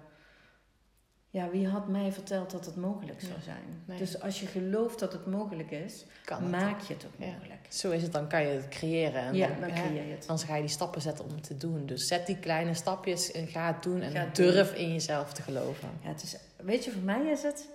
Ja, wie had mij verteld dat het mogelijk zou zijn? Nee. Dus als je gelooft dat het mogelijk is, het. maak je het ook Ja. mogelijk. Zo is het, dan kan je het creëren. En ja, dan, dan hè, creëer je het. dan ga je die stappen zetten om het te doen. Dus zet die kleine stapjes en ga het doen. En Ga durf in jezelf te geloven. Ja, het is, weet je, voor mij is het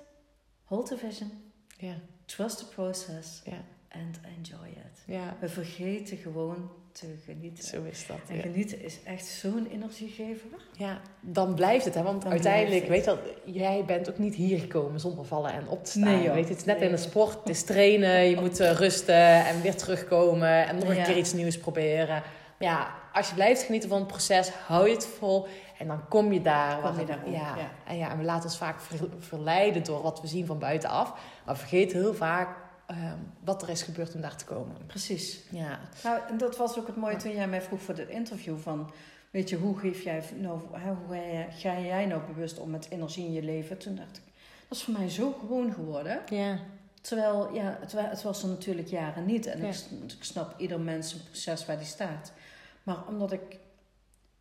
hold the vision, Ja, trust the process ja, and enjoy it. ja. We vergeten gewoon te genieten. Zo is dat. En Ja. genieten is echt zo'n energiegever. ja, dan blijft het. Hè? Want Dan uiteindelijk, weet je wel, jij bent ook niet hier gekomen zonder vallen en op te staan. Nee, joh. weet je, het is net Nee. in de sport. Het is trainen, je moet eh, rusten en weer terugkomen. En nog een Ja. keer iets nieuws proberen. Ja, als je blijft genieten van het proces, hou je het vol. En dan kom je daar. Kom je daar ja. ja. En, ja, en we laten ons vaak ver- verleiden door wat we zien van buitenaf. Maar we vergeten heel vaak ehm, wat er is gebeurd om daar te komen. Precies. Ja, Nou, en dat was ook het mooie toen jij mij vroeg voor dit interview van... Weet je, hoe, geef jij, nou, hoe ga jij- nou bewust om met energie in je leven? Toen dacht ik, dat is voor mij zo gewoon geworden. ja, Terwijl, ja, het, het was er natuurlijk jaren niet. En Ja. ik, ik snap ieder mens een proces waar die staat. Maar omdat ik...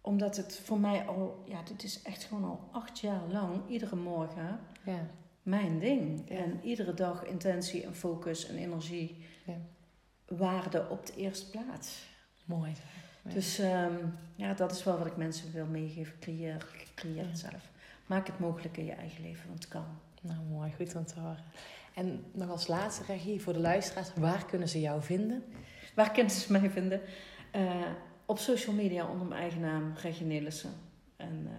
Omdat het voor mij al... Ja, dit is echt gewoon al acht jaar lang, iedere morgen... ja. Mijn ding. En iedere dag intentie en focus en energie, Ja. waarde op de eerste plaats. Mooi. Ja. Dus ehm, ja, dat is wel wat ik mensen wil meegeven. Creëer, creëer het zelf. Maak het mogelijk in je eigen leven, want het kan. Nou, mooi. Goed om te horen. En nog als laatste, Regie, voor de luisteraars. Waar kunnen ze jou vinden? Waar kunnen ze mij vinden? Eh, op social media onder mijn eigen naam, Regie Nelissen. En eh,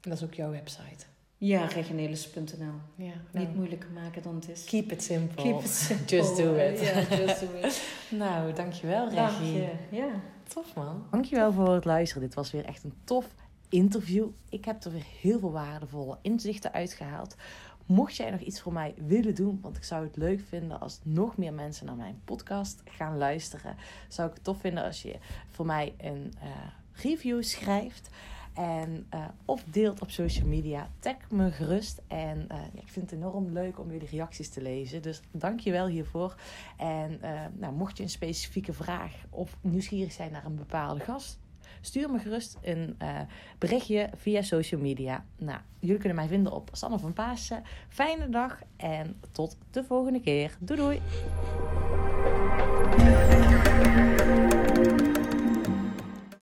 En dat is ook jouw website. Ja, regienelissen.nl. Ja. Niet moeilijker maken dan het is. Keep it simple. Keep it simple. Just do it. Ja, just do it. Nou, dankjewel Dank Regie. je. Ja. Tof man. Dankjewel voor het luisteren. Dit was weer echt een tof interview. Ik heb er weer heel veel waardevolle inzichten uitgehaald. Mocht jij nog iets voor mij willen doen, want ik zou het leuk vinden als nog meer mensen naar mijn podcast gaan luisteren, zou ik het tof vinden als je voor mij een eh, review schrijft. En uh, of deelt op social media. Tag me gerust. En uh, ja, ik vind het enorm leuk om jullie reacties te lezen. Dus dank je wel hiervoor. En uh, nou, mocht je een specifieke vraag of nieuwsgierig zijn naar een bepaalde gast, stuur me gerust een berichtje via social media. Nou, jullie kunnen mij vinden op Sanne van Paassen. Fijne dag en tot de volgende keer. Doei doei!